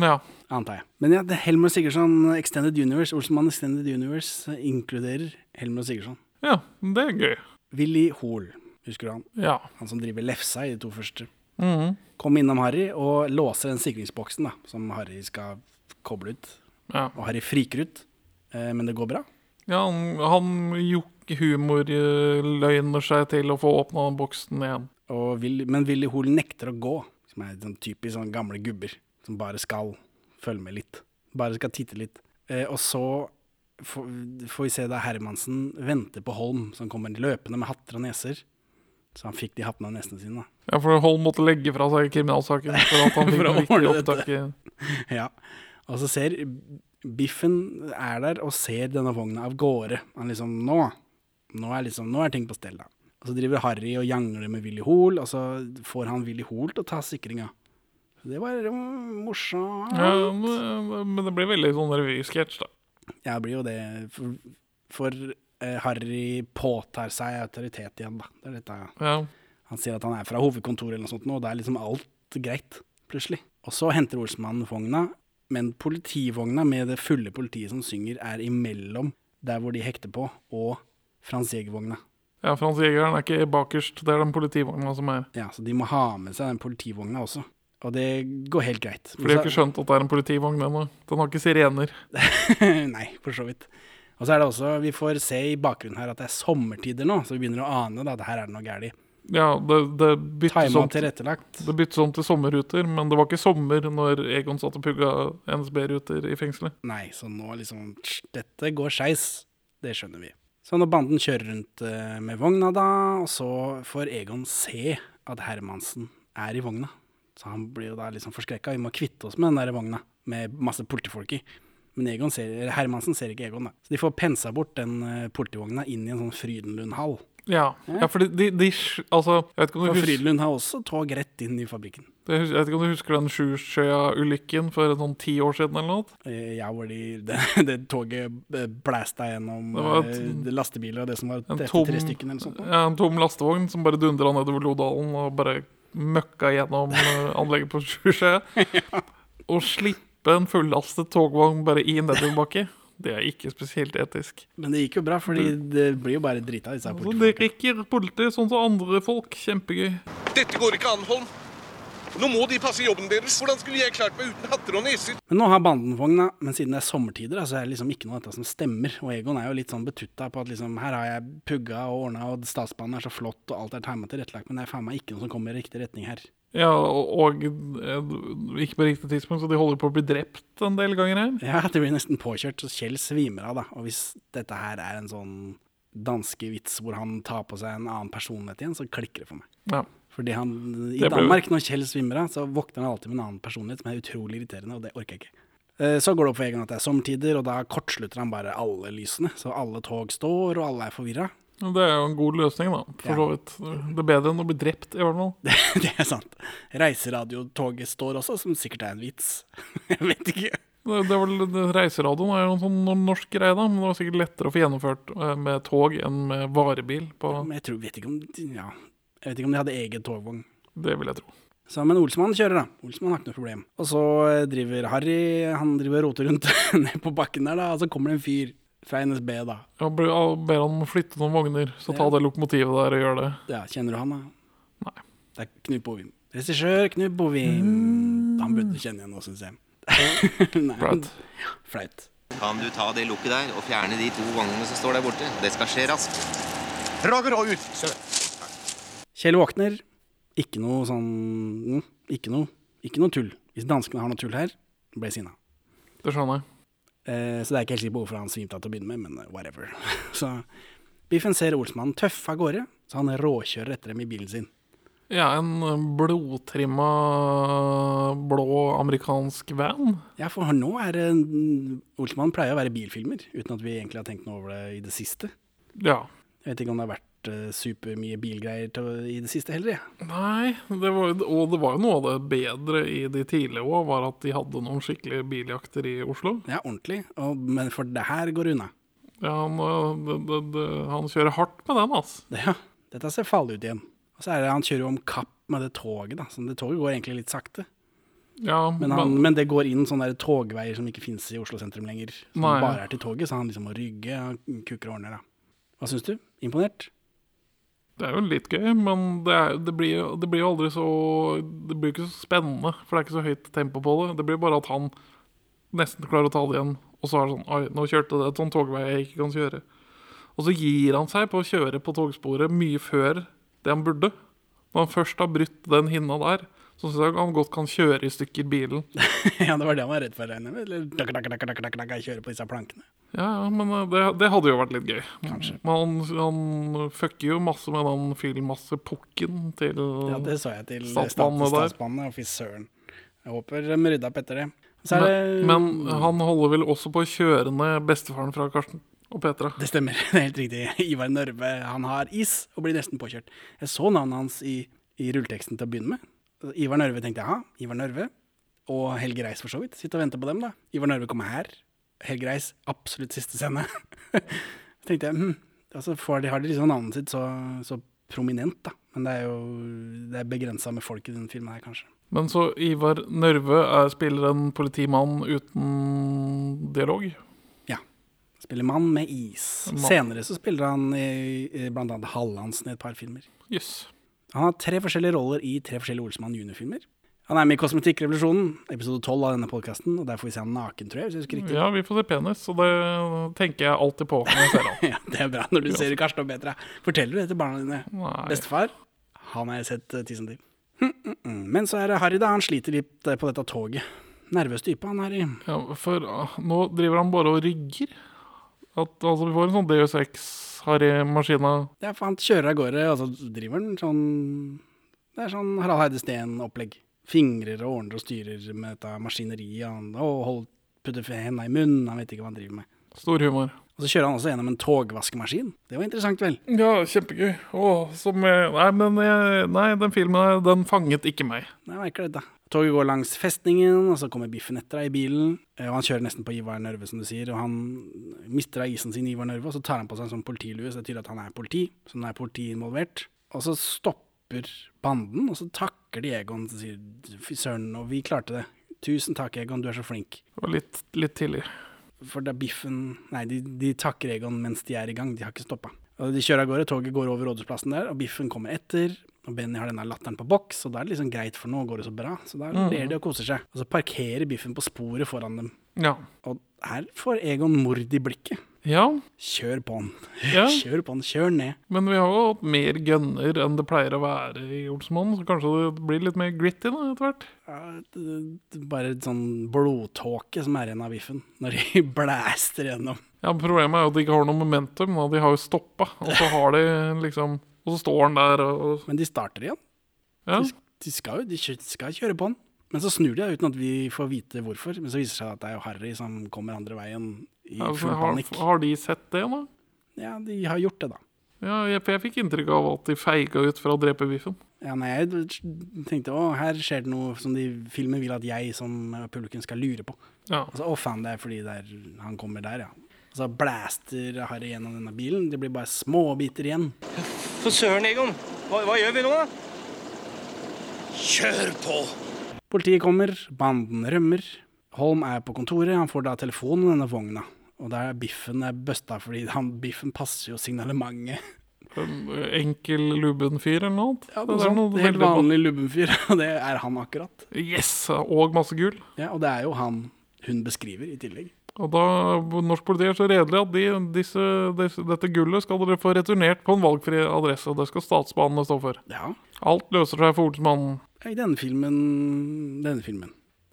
Speaker 2: Ja.
Speaker 1: antar jeg. Men ja, det er Helmer Sigurdsson Extended Universe, Olsenmann Extended Universe, inkluderer Helmer Sigurdsson.
Speaker 2: ja, det er gøy.
Speaker 1: Willy Hoel, husker du han?
Speaker 2: Ja.
Speaker 1: Han som driver Lefsa i de to første.
Speaker 2: Mhm.
Speaker 1: Kom innom Harry og låser den sikringsboksen da, som Harry skal koble ut.
Speaker 2: ja.
Speaker 1: Og Harry friker ut, eh, men det går bra.
Speaker 2: ja han, han jokk-humor-løgner seg til å få åpna den boksen igjen.
Speaker 1: Og Will, men Willy Hoel nekter å gå, som er sånn typisk sånn gamle gubber som bare skal følge med litt. Bare skal titte litt. Eh, og så får, får vi se da Hermansen venter på Holm, som kommer løpende med hatter og neser. Så han fikk de hattene nesten sine. da.
Speaker 2: Ja, for Holm måtte legge fra seg kriminalsaken for at han fikk
Speaker 1: dette.
Speaker 2: opptak i
Speaker 1: Ja. Og så ser Biffen er der og ser denne vogna av gårde. Han liksom Nå! Nå er, liksom, nå er ting på stell, da. Og så driver Harry og jangler med Willy Hoel, og så får han Willy Hoel til å ta sikringa. Det var mm, morsomt.
Speaker 2: ja, men, det blir veldig sånn revysketsj, da.
Speaker 1: Ja, det blir jo det. For, for Harry påtar seg autoritet igjen, da. Det er dette.
Speaker 2: Ja.
Speaker 1: Han sier at han er fra hovedkontoret eller noe sånt, og da er liksom alt greit, plutselig. Og så henter Olsmannen vogna, men politivogna med det fulle politiet som synger, er imellom der hvor de hekter på, og Frans Jæger-vogna.
Speaker 2: ja, Frans Jægeren er ikke bakerst, det er den politivogna som er.
Speaker 1: Ja, så de må ha med seg den politivogna også. Og det går helt greit.
Speaker 2: For de har ikke skjønt at det er en politivogn ennå. Den har ikke sirener.
Speaker 1: Nei, for så vidt. Og så er det også, vi får se i bakgrunnen her at det er sommertider nå, så vi begynner å ane da, at her er det noe galt.
Speaker 2: Ja, det, det byttes om det byttes om til sommerruter, men det var ikke sommer når Egon satt og pugga NSB-ruter i fengselet.
Speaker 1: Nei, så nå liksom Dette går skeis. Det skjønner vi. Så når banden kjører rundt eh, med vogna, da, og så får Egon se at Hermansen er i vogna. Så han blir jo da liksom forskrekka. Vi må kvitte oss med den der vogna med masse politifolk i. Men Egon ser, Hermansen ser ikke Egon, da. Så de får pensa bort den eh, politivogna inn i en sånn Frydenlund-hall.
Speaker 2: Ja, ja for de, de, de Altså, jeg vet ikke om du husker
Speaker 1: Frydenlund har også tog rett inn i fabrikken.
Speaker 2: Jeg vet ikke om du husker den Sjusjøya-ulykken for sånn ti år siden eller noe?
Speaker 1: Eh, Ja, hvor de, det, det toget eh, blæsta gjennom
Speaker 2: et-
Speaker 1: lastebiler og det som var etter
Speaker 2: tom,
Speaker 1: tre stykker eller sånt.
Speaker 2: ja, en tom lastevogn som bare dundra nedover Lodalen og bare møkka gjennom anlegget på Sjusjøya. Å slippe en fullastet togvogn bare i nedoverbakke, det er ikke spesielt etisk.
Speaker 1: Men det gikk jo bra, fordi det blir jo bare drita av disse her
Speaker 2: det rekker politiet sånn som andre folk. Kjempegøy.
Speaker 7: Dette går ikke an, Holm. Nå må de passe jobben deres. Hvordan skulle jeg klart meg uten hatter og neser?
Speaker 1: Men nå har banden vogna, men siden det er sommertider, så er det liksom ikke noe av dette som stemmer. Og Egon er jo litt sånn betutta på at liksom, her har jeg pugga og ordna, og statsbanen er så flott, og alt er tegna tilrettelagt, men det er faen meg ikke noe som kommer i riktig retning her.
Speaker 2: Ja, og, og eh, ikke på riktig tidspunkt, så de holder på å bli drept en del ganger her.
Speaker 1: Ja, det blir nesten påkjørt, så Kjell svimer av, da. Og hvis dette her er en sånn danske vits hvor han tar på seg en annen personlighet igjen, så klikker det for meg.
Speaker 2: Ja.
Speaker 1: Fordi han, I
Speaker 2: ble-
Speaker 1: Danmark, når Kjell svimmer av, så våkner han alltid med en annen personlighet som er utrolig irriterende, og det orker jeg ikke. Eh, Så går det opp for Egon at det er sommertider, og da kortslutter han bare alle lysene. Så alle tog står, og alle er forvirra.
Speaker 2: Det er jo en god løsning, da. For så vidt. Det er bedre enn å bli drept, i hvert fall.
Speaker 1: det er sant. Reiseradiotoget står også, som sikkert er en vits. jeg vet ikke.
Speaker 2: Det, det det, reiseradioen er jo en sånn norsk greie, da. Men det var sikkert lettere å få gjennomført eh, med tog enn med varebil. På,
Speaker 1: Men jeg tror, vet ikke om, ja, jeg vet ikke om de hadde egen togvogn.
Speaker 2: det vil jeg tro.
Speaker 1: Så, men Olsmann kjører, da. Olsmann har ikke noe problem. Og så eh, driver Harry Han driver og roter rundt ned på bakken der, da. Og så kommer det en fyr fra NSB, da.
Speaker 2: Ja, ber han om å flytte noen vogner, så ta
Speaker 1: Ja.
Speaker 2: det lokomotivet der og gjør det.
Speaker 1: Ja, Kjenner du han, da?
Speaker 2: Nei.
Speaker 1: Det er Knut Bovim. Regissør Knut Bovim. Han burde du kjenne igjen nå, syns jeg.
Speaker 2: Flaut.
Speaker 1: Flaut.
Speaker 9: Kan du ta det lukket der og fjerne de to vognene som står der borte? Det skal skje raskt.
Speaker 4: Roger og ut.
Speaker 1: Kjell våkner. Ikke noe sånn mm, Ikke noe, ikke noe tull. Hvis danskene har noe tull her, blir jeg sinna.
Speaker 2: Det skjønner jeg.
Speaker 1: Eh, så det er ikke helt sikkert på hvorfor han svimte av til å begynne med, men eh, whatever. så Biffen ser Olsmannen tøffe av gårde, så han råkjører etter dem i bilen sin.
Speaker 2: Ja, en eh, blodtrimma blå amerikansk van.
Speaker 1: Ja, for nå er det Olsmannen pleier å være bilfilmer, uten at vi egentlig har tenkt noe over det i det siste.
Speaker 2: Ja.
Speaker 1: Jeg vet ikke om det har vært supermye bilgreier til, i det siste heller, jeg.
Speaker 2: Nei, det var, og det var jo noe av det bedre i de tidlige òg, var at de hadde noen skikkelige biljakter i Oslo.
Speaker 1: Ja, ordentlig. Og, men for det her går unna.
Speaker 2: Ja, han, øh, det, det, det, han kjører hardt med den, altså.
Speaker 1: Ja, dette ser farlig ut igjen. Og så er det han kjører jo om kapp med det toget, da. Så det toget går egentlig litt sakte.
Speaker 2: Ja,
Speaker 1: Men, han, men det går inn sånne der togveier som ikke fins i Oslo sentrum lenger. Som
Speaker 2: Nei.
Speaker 1: bare er til toget, så han liksom må rygge og kukker og ordner, da. Hva syns du? Imponert?
Speaker 2: Det er jo litt gøy, men det, er, det, blir, det blir jo aldri så Det blir ikke så spennende, for det er ikke så høyt tempo på det. Det blir bare at han nesten klarer å ta det igjen, og så er det sånn Oi, nå kjørte det et sånn togvei jeg ikke kan kjøre. Og så gir han seg på å kjøre på togsporet mye før det han burde. Når han først har brutt den hinna der, så syns jeg han godt kan kjøre i stykker bilen.
Speaker 1: ja, det var det han var redd for, regner jeg med. Kjører på disse plankene.
Speaker 2: Ja, men eh, det, det hadde jo vært litt gøy.
Speaker 1: Kanskje.
Speaker 2: Men han, han fucker jo masse med den fyllmassepukken til
Speaker 1: Ja, det så jeg til
Speaker 2: Statsbanene der.
Speaker 1: Fy søren. Jeg håper de rydda opp etter det. Så det
Speaker 2: men, men han holder vel også på å kjøre ned bestefaren fra Karsten og Petra.
Speaker 1: Det stemmer, det er helt riktig. Ivar Nørve han har is og blir nesten påkjørt. Jeg så navnet hans i, i rulleteksten til å begynne med. Ivar Nørve tenkte jeg, ja, Ivar Nørve. Og Helge Reis for så vidt. Sitter og venter på dem, da. Ivar Nørve kommer her. Helge Reis, absolutt siste scene. Tenkte jeg, hm, altså får de, har de liksom navnet sitt så, så prominent, da. Men det er jo det er begrensa med folk i den filmen her, kanskje.
Speaker 2: Men så Ivar Nørve er, spiller en politimann uten dialog.
Speaker 1: Ja. Spiller mann med is.
Speaker 2: Man.
Speaker 1: Senere så spiller han i, i blant annet Hallandsen i et par filmer.
Speaker 2: Jøss.
Speaker 1: Han har tre forskjellige roller i tre forskjellige Olsmann junior-filmer. Han er med i Kosmetikkrevolusjonen, episode tolv av denne podkasten. Der får vi se han naken, tror jeg. hvis jeg husker riktig.
Speaker 2: Ja, vi får se penis, og det tenker jeg alltid på når jeg ser han.
Speaker 1: ja, Det er bra når du ser Karsten og Petra. Forteller du det til barna dine?
Speaker 2: Nei.
Speaker 1: Bestefar? Han har jeg sett eh, tisen til. Hm, hm, hm. Men så er det Harry, da. Han sliter litt eh, på dette toget. Nervøs type, han er i...
Speaker 2: Ja, for uh, nå driver han bare og rygger. At, altså, vi får en sånn DU6 har i harrymaskina.
Speaker 1: Ja, for han kjører av gårde, og så driver han sånn Det er sånn Harald Heide Steen-opplegg. Fingrer og ordner og styrer med dette maskineriet. Og holder, putter hendene i munnen, han vet ikke hva han driver med.
Speaker 2: Stor humor.
Speaker 1: Og så kjører han også gjennom en togvaskemaskin. Det var interessant, vel?
Speaker 2: Ja, kjempegøy. Åh, som jeg, nei, men jeg, nei, den filmen den fanget ikke meg.
Speaker 1: Nei, merker det, da. Toget går langs festningen, og så kommer Biffen etter deg i bilen. eh, Og han kjører nesten på Ivar Nørve, som du sier. Og han mister av isen sin, Ivar Nørve, og så tar han på seg en sånn politilue, så det tyder at han er politi. Så nå er politiet involvert. Og så stopper banden, og så takker de Egon og sier fy søren, og vi klarte det. Tusen takk, Egon, du er så flink.
Speaker 2: Det var litt, litt tidlig.
Speaker 1: For er Biffen Nei, de, de takker Egon mens de er i gang, de har ikke stoppa. Og de kjører av gårde, toget går over Rådhusplassen der, og Biffen kommer etter. Og Benny har denne latteren på boks, og da er det liksom greit, for nå går det så bra. Så da
Speaker 2: Mhm.
Speaker 1: ler de og koser seg. Og så parkerer Biffen på sporet foran dem.
Speaker 2: Ja.
Speaker 1: Og her får Egon mord i blikket.
Speaker 2: Ja,
Speaker 1: Kjør på den.
Speaker 2: Ja.
Speaker 1: Kjør på den. kjør ned.
Speaker 2: men vi har jo hatt mer gønner enn det pleier å være i Olsmann, så kanskje det blir litt mer gritty da, etter hvert.
Speaker 1: Ja, bare et sånn blodtåke som er igjen av Biffen, når de blæster gjennom.
Speaker 2: Ja, Problemet er jo at de ikke har noe momentum. Da. De har jo stoppa, og så har de liksom Og så står han der og
Speaker 1: Men de starter igjen.
Speaker 2: Ja.
Speaker 1: De, de, skal jo de skal kjøre på han. Men så snur de uten at vi får vite hvorfor. Men så viser det seg at det er jo Harry som kommer andre veien i
Speaker 2: Ja,
Speaker 1: full panikk.
Speaker 2: har de sett det, da?
Speaker 1: Ja, de har gjort det, da.
Speaker 2: Ja, jeg, jeg fikk inntrykk av at de feiga ut fra å drepe Biffen.
Speaker 1: Ja, nei, jeg tenkte å, her skjer det noe som de filmen vil at jeg som publikum skal lure på.
Speaker 2: Ja.
Speaker 1: Og så, å faen, det er fordi det er, han kommer der, ja. Og så blaster Harry gjennom denne bilen. Det blir bare småbiter igjen.
Speaker 6: For søren, Egon. Hva, hva gjør vi nå, da?
Speaker 4: Kjør på!
Speaker 1: Politiet kommer, banden rømmer. Holm er på kontoret, han får da telefon i denne vogna. Og der er Biffen er busta, fordi han, Biffen passer jo signalementet.
Speaker 2: En enkel lubben fyr eller noe.
Speaker 1: Ja,
Speaker 2: Det er noe
Speaker 1: Helt vanlig lubbenfyr, og det er han akkurat.
Speaker 2: Yes! Og masse gull.
Speaker 1: Ja, og det er jo han hun beskriver i tillegg.
Speaker 2: Og da norsk politi er så redelig at de, disse, disse, dette gullet skal dere få returnert på en valgfri adresse. Det skal statsbanene stå for.
Speaker 1: Ja,
Speaker 2: Alt løser seg for Olsmannen.
Speaker 1: I denne filmen Denne filmen.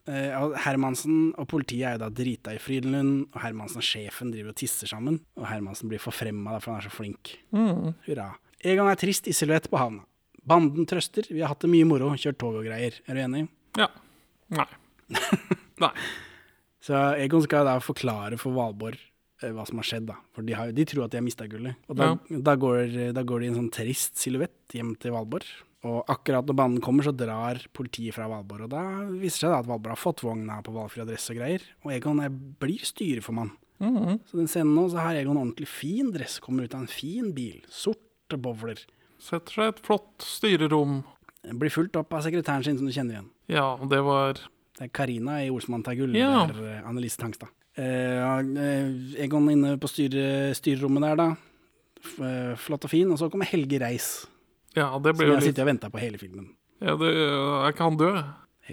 Speaker 1: Eh, Hermansen og politiet er jo da drita i Frydenlund, og Hermansen og sjefen driver og tisser sammen. Og Hermansen blir forfremma for han er så flink. Hurra. Egon er trist i silhuett på havna. Banden trøster, vi har hatt det mye moro, kjørt tog og greier. Er du enig?
Speaker 2: Ja. Nei. Nei.
Speaker 1: Så Egon skal da forklare for Valborg eh, hva som har skjedd, da. For de, har, de tror at de har mista gullet. Og da, da, går, da går de i en sånn trist silhuett hjem til Valborg. Og akkurat når banden kommer, så drar politiet fra Valborg. Og da viser det seg at Valborg har fått vogna på valgfri adresse og greier. Og Egon blir styreformann. Så den scenen nå, så har Egon ordentlig fin dress, kommer ut av en fin bil. Sorte bowler.
Speaker 2: Setter seg i et flott styrerom.
Speaker 1: Blir fulgt opp av sekretæren sin, som du kjenner igjen.
Speaker 2: Ja, og det var
Speaker 1: Det er Karina i Olsmann tar gull.
Speaker 2: Ja.
Speaker 1: Det er eh, Annelise Tangstad. Eh, eh, Egon inne på styre, styrerommet der, da. F eh, flott og fin. Og så kommer Helge Reis,
Speaker 2: Ja, det
Speaker 1: som
Speaker 2: ble
Speaker 1: jeg
Speaker 2: jo
Speaker 1: har
Speaker 2: litt
Speaker 1: sittet og venta på hele filmen.
Speaker 2: ja, det, Er ikke han død?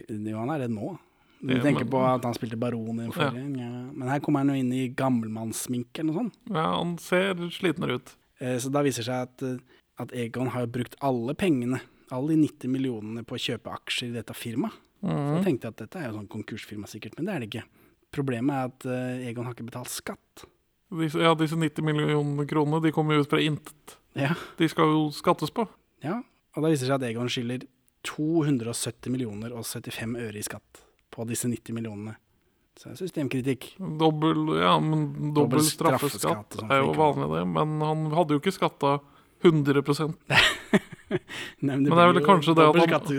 Speaker 1: Jo, han er det nå. Du
Speaker 2: Ja,
Speaker 1: tenker
Speaker 2: men-
Speaker 1: på at han spilte baron i den forrige. Ja. Men her kommer han jo inn i gammelmannssminke eller noe sånt.
Speaker 2: Ja, han ser slitnere ut.
Speaker 1: Eh, Så da viser det seg at, eh, at Egon har brukt alle pengene, alle de 90 millionene, på å kjøpe aksjer i dette firmaet. Så
Speaker 2: tenkte
Speaker 1: jeg tenkte at dette er jo sånn konkursfirma sikkert, men det er det ikke. Problemet er at eh, Egon har ikke betalt skatt.
Speaker 2: Disse, ja, disse 90 millionene kronene de kommer jo ut fra intet.
Speaker 1: Ja.
Speaker 2: De skal jo skattes på.
Speaker 1: Ja. Og da viser det seg at Egon skylder 270 millioner og 75 øre i skatt på disse 90 millionene. Så det er systemkritikk.
Speaker 2: Dobbel, ja, men dobbel straffeskatt
Speaker 1: straffeskatt sånn
Speaker 2: er jo vanlig, det. Men han hadde jo ikke skatta 100
Speaker 1: Nei,
Speaker 2: Men det er vel kanskje det at han-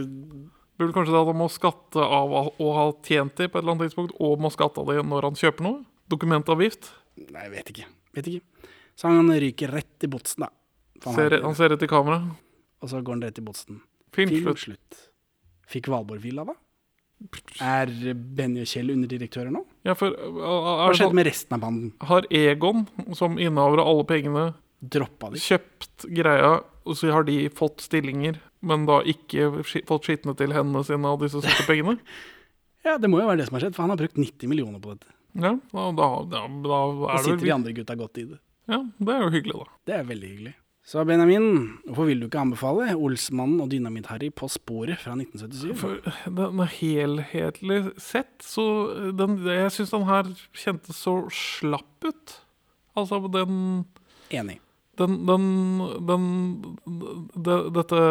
Speaker 2: Det er kanskje det at han må skatte av å ha tjent det på et eller annet tidspunkt, og må skatte av det når han kjøper noe? Dokumentavgift?
Speaker 1: Nei, jeg vet ikke. vet ikke. Så han ryker rett i botsen, da. Han
Speaker 2: Ser, han ser rett i kamera.
Speaker 1: Og så går han rett i botsen.
Speaker 2: Filmslutt.
Speaker 1: slutt. Fikk Valborg villa, da? Er Benny og Kjell underdirektører nå?
Speaker 2: Ja, for, er,
Speaker 1: Hva
Speaker 2: er
Speaker 1: skjedde
Speaker 2: sånn-
Speaker 1: med resten av banden?
Speaker 2: Har Egon, som innehaver av alle pengene,
Speaker 1: Droppa de?
Speaker 2: kjøpt greia, og så har de fått stillinger, men da ikke fått skitne til hendene sine av disse sorte pengene?
Speaker 1: Ja, det må jo være det som har skjedd, for han har brukt 90 millioner på dette.
Speaker 2: Ja, da, da, da, da er det
Speaker 1: sitter
Speaker 2: vel
Speaker 1: de andre gutta godt i det.
Speaker 2: Ja, det er jo hyggelig, da.
Speaker 1: Det er veldig hyggelig. Så Benjamin, hvorfor vil du ikke anbefale Olsmannen og Dynamitt-Harry på sporet fra 1977?
Speaker 2: For helhetlig sett, så den, jeg syns den her kjentes så slapp ut. Altså, den
Speaker 1: Enig.
Speaker 2: Den, den, den det, Dette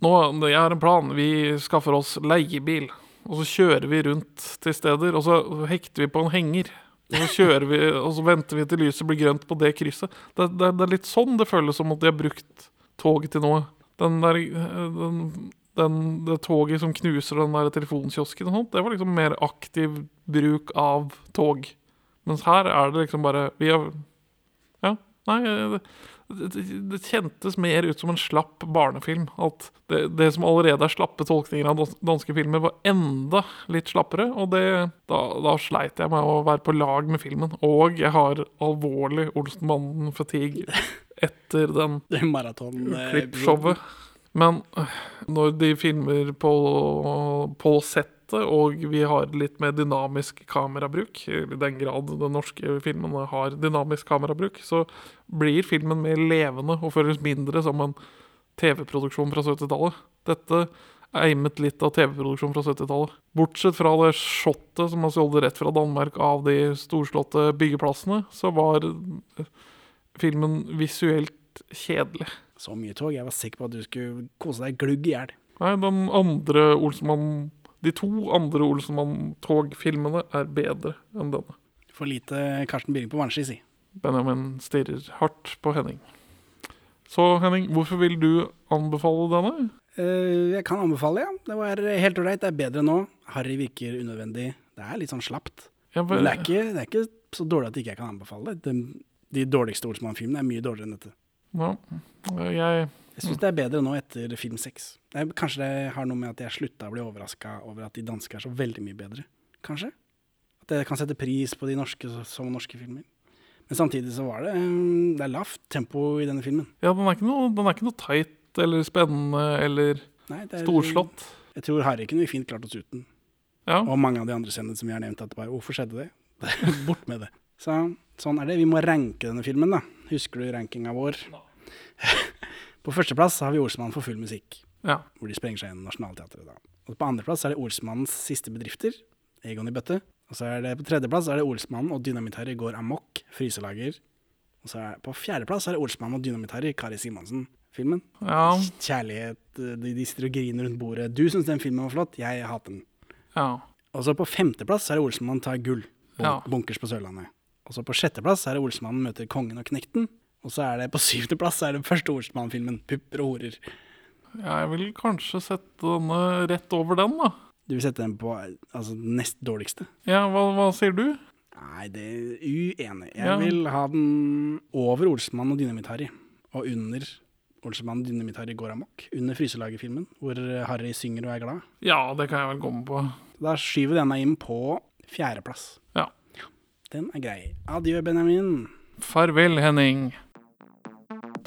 Speaker 2: Nå, jeg har en plan. Vi skaffer oss leiebil. Og så kjører vi rundt til steder, og så hekter vi på en henger. Og så kjører vi, og så venter vi til lyset blir grønt på det krysset. Det, det, det er litt sånn det føles som at de har brukt toget til noe. Den der, den, den, det toget som knuser den der telefonkiosken og sånt, det var liksom mer aktiv bruk av tog. Mens her er det liksom bare Vi har Ja, nei det, kjentes mer ut som en slapp barnefilm. At det, det som allerede er slappe tolkninger av danske filmer, var enda litt slappere. Og det, da, da sleit jeg med å være på lag med filmen. Og jeg har alvorlig Olsenmannen-fatigue etter den klippshowet. Men øh, når de filmer på, på settet, og vi har litt mer dynamisk kamerabruk, i den grad den norske filmen har dynamisk kamerabruk, så blir filmen mer levende og føles mindre som en TV-produksjon fra 70-tallet. Dette eimet litt av TV-produksjon fra 70-tallet. Bortsett fra det shotet som man stjålet rett fra Danmark av de storslåtte byggeplassene, så var øh, filmen visuelt kjedelig.
Speaker 1: Så mye tog. Jeg var sikker på at du skulle kose deg glugg i hjel.
Speaker 2: Nei, den andre Olsenmann De to andre Olsenmann-togfilmene er bedre enn denne.
Speaker 1: For lite Karsten Byring på vannski, si.
Speaker 2: Benjamin stirrer hardt på Henning. Så Henning, hvorfor vil du anbefale denne?
Speaker 1: Uh, jeg kan anbefale, ja. Det var helt ålreit. Det er bedre nå. Harry virker unødvendig. Det er litt sånn slapt.
Speaker 2: Ja,
Speaker 1: Men det er, ikke, det er ikke så dårlig at ikke jeg kan anbefale det. De, de dårligste Olsmann-filmene er mye dårligere enn dette.
Speaker 2: Ja, jeg
Speaker 1: Jeg syns det er bedre nå etter film seks. Kanskje det har noe med at jeg slutta å bli overraska over at de danske er så veldig mye bedre. Kanskje? At jeg kan sette pris på de norske som norske filmer. Men samtidig så var det mm, Det er lavt tempo i denne filmen.
Speaker 2: Ja, den er ikke noe, den er ikke noe tight eller spennende eller
Speaker 1: Nei, er-
Speaker 2: storslått.
Speaker 1: Jeg tror Harry kunne vi fint klart oss uten.
Speaker 2: Ja.
Speaker 1: Og mange av de andre scenene som vi har nevnt. Bare, Hvorfor skjedde det? Bort med det. Så sånn er det. Vi må ranke denne filmen, da. Husker du rankinga vår? på førsteplass har vi Olsmann for full musikk.
Speaker 2: Ja.
Speaker 1: Hvor de sprenger seg gjennom Nationaltheatret. da. Og på andreplass er det Olsmannens siste bedrifter, Egon i bøtte. Og så er det på tredjeplass er det Olsmannen og Dynamitt-Harry går amok, fryselager. Og så er på fjerdeplass er det Olsmannen og Dynamitt-Harry, Kari Simonsen-filmen.
Speaker 2: Ja.
Speaker 1: Kjærlighet, de, de sitter og griner rundt bordet. Du syns den filmen var flott, jeg hater den.
Speaker 2: Ja.
Speaker 1: Og så på femteplass er det 'Olsmannen tar gull. Bun
Speaker 2: Ja.
Speaker 1: Bunkers på Sørlandet. Og så på sjetteplass er det Olsmannen møter kongen og knekten. Og så er det på syvendeplass er den første Olsmann-filmen, 'Pupper og horer'.
Speaker 2: Jeg vil kanskje sette denne rett over den, da.
Speaker 1: Du vil sette den på altså, nest dårligste?
Speaker 2: Ja, hva, hva sier du?
Speaker 1: Nei, det er uenig. Jeg
Speaker 2: Ja.
Speaker 1: vil ha den over Olsmann og Dynamitt-Harry. Og under Olsemann Dynamitt-Harry går amok under Fryselaget-filmen, hvor Harry synger og er glad.
Speaker 2: Ja, det kan jeg vel med på.
Speaker 1: Da skyver denne inn på fjerdeplass.
Speaker 2: Ja.
Speaker 1: Den er grei. Adjø, Benjamin.
Speaker 2: Farvel, Henning.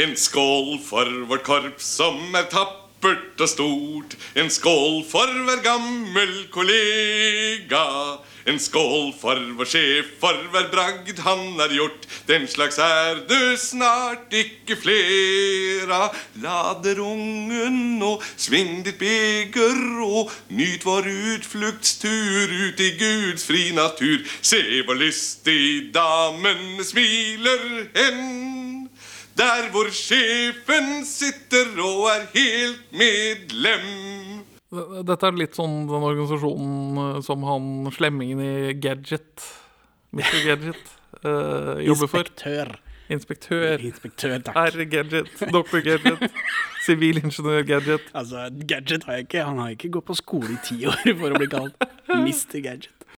Speaker 10: En skål for vårt korps som er tappert og stort. En skål for hver gammel kollega. En skål for vår sjef, for hver bragd han har gjort. Den slags er du snart ikke flera. Lader ungen og sving ditt beger og nyt vår utfluktstur ut i Guds fri natur. Se hvor lystig damene smiler hen. Der hvor sjefen sitter og er helt medlem.
Speaker 2: Dette er litt sånn den organisasjonen eh, som han slemmingen i Gadget, Mr. Gadget, eh, jobber for.
Speaker 1: Inspektør.
Speaker 2: Inspektør.
Speaker 1: Inspektør, takk.
Speaker 2: Herre Gadget. Dr. Gadget. Sivilingeniør Gadget.
Speaker 1: Altså, Gadget har jeg ikke. Han har ikke gått på skole i ti år for å bli kalt Mr. Gadget.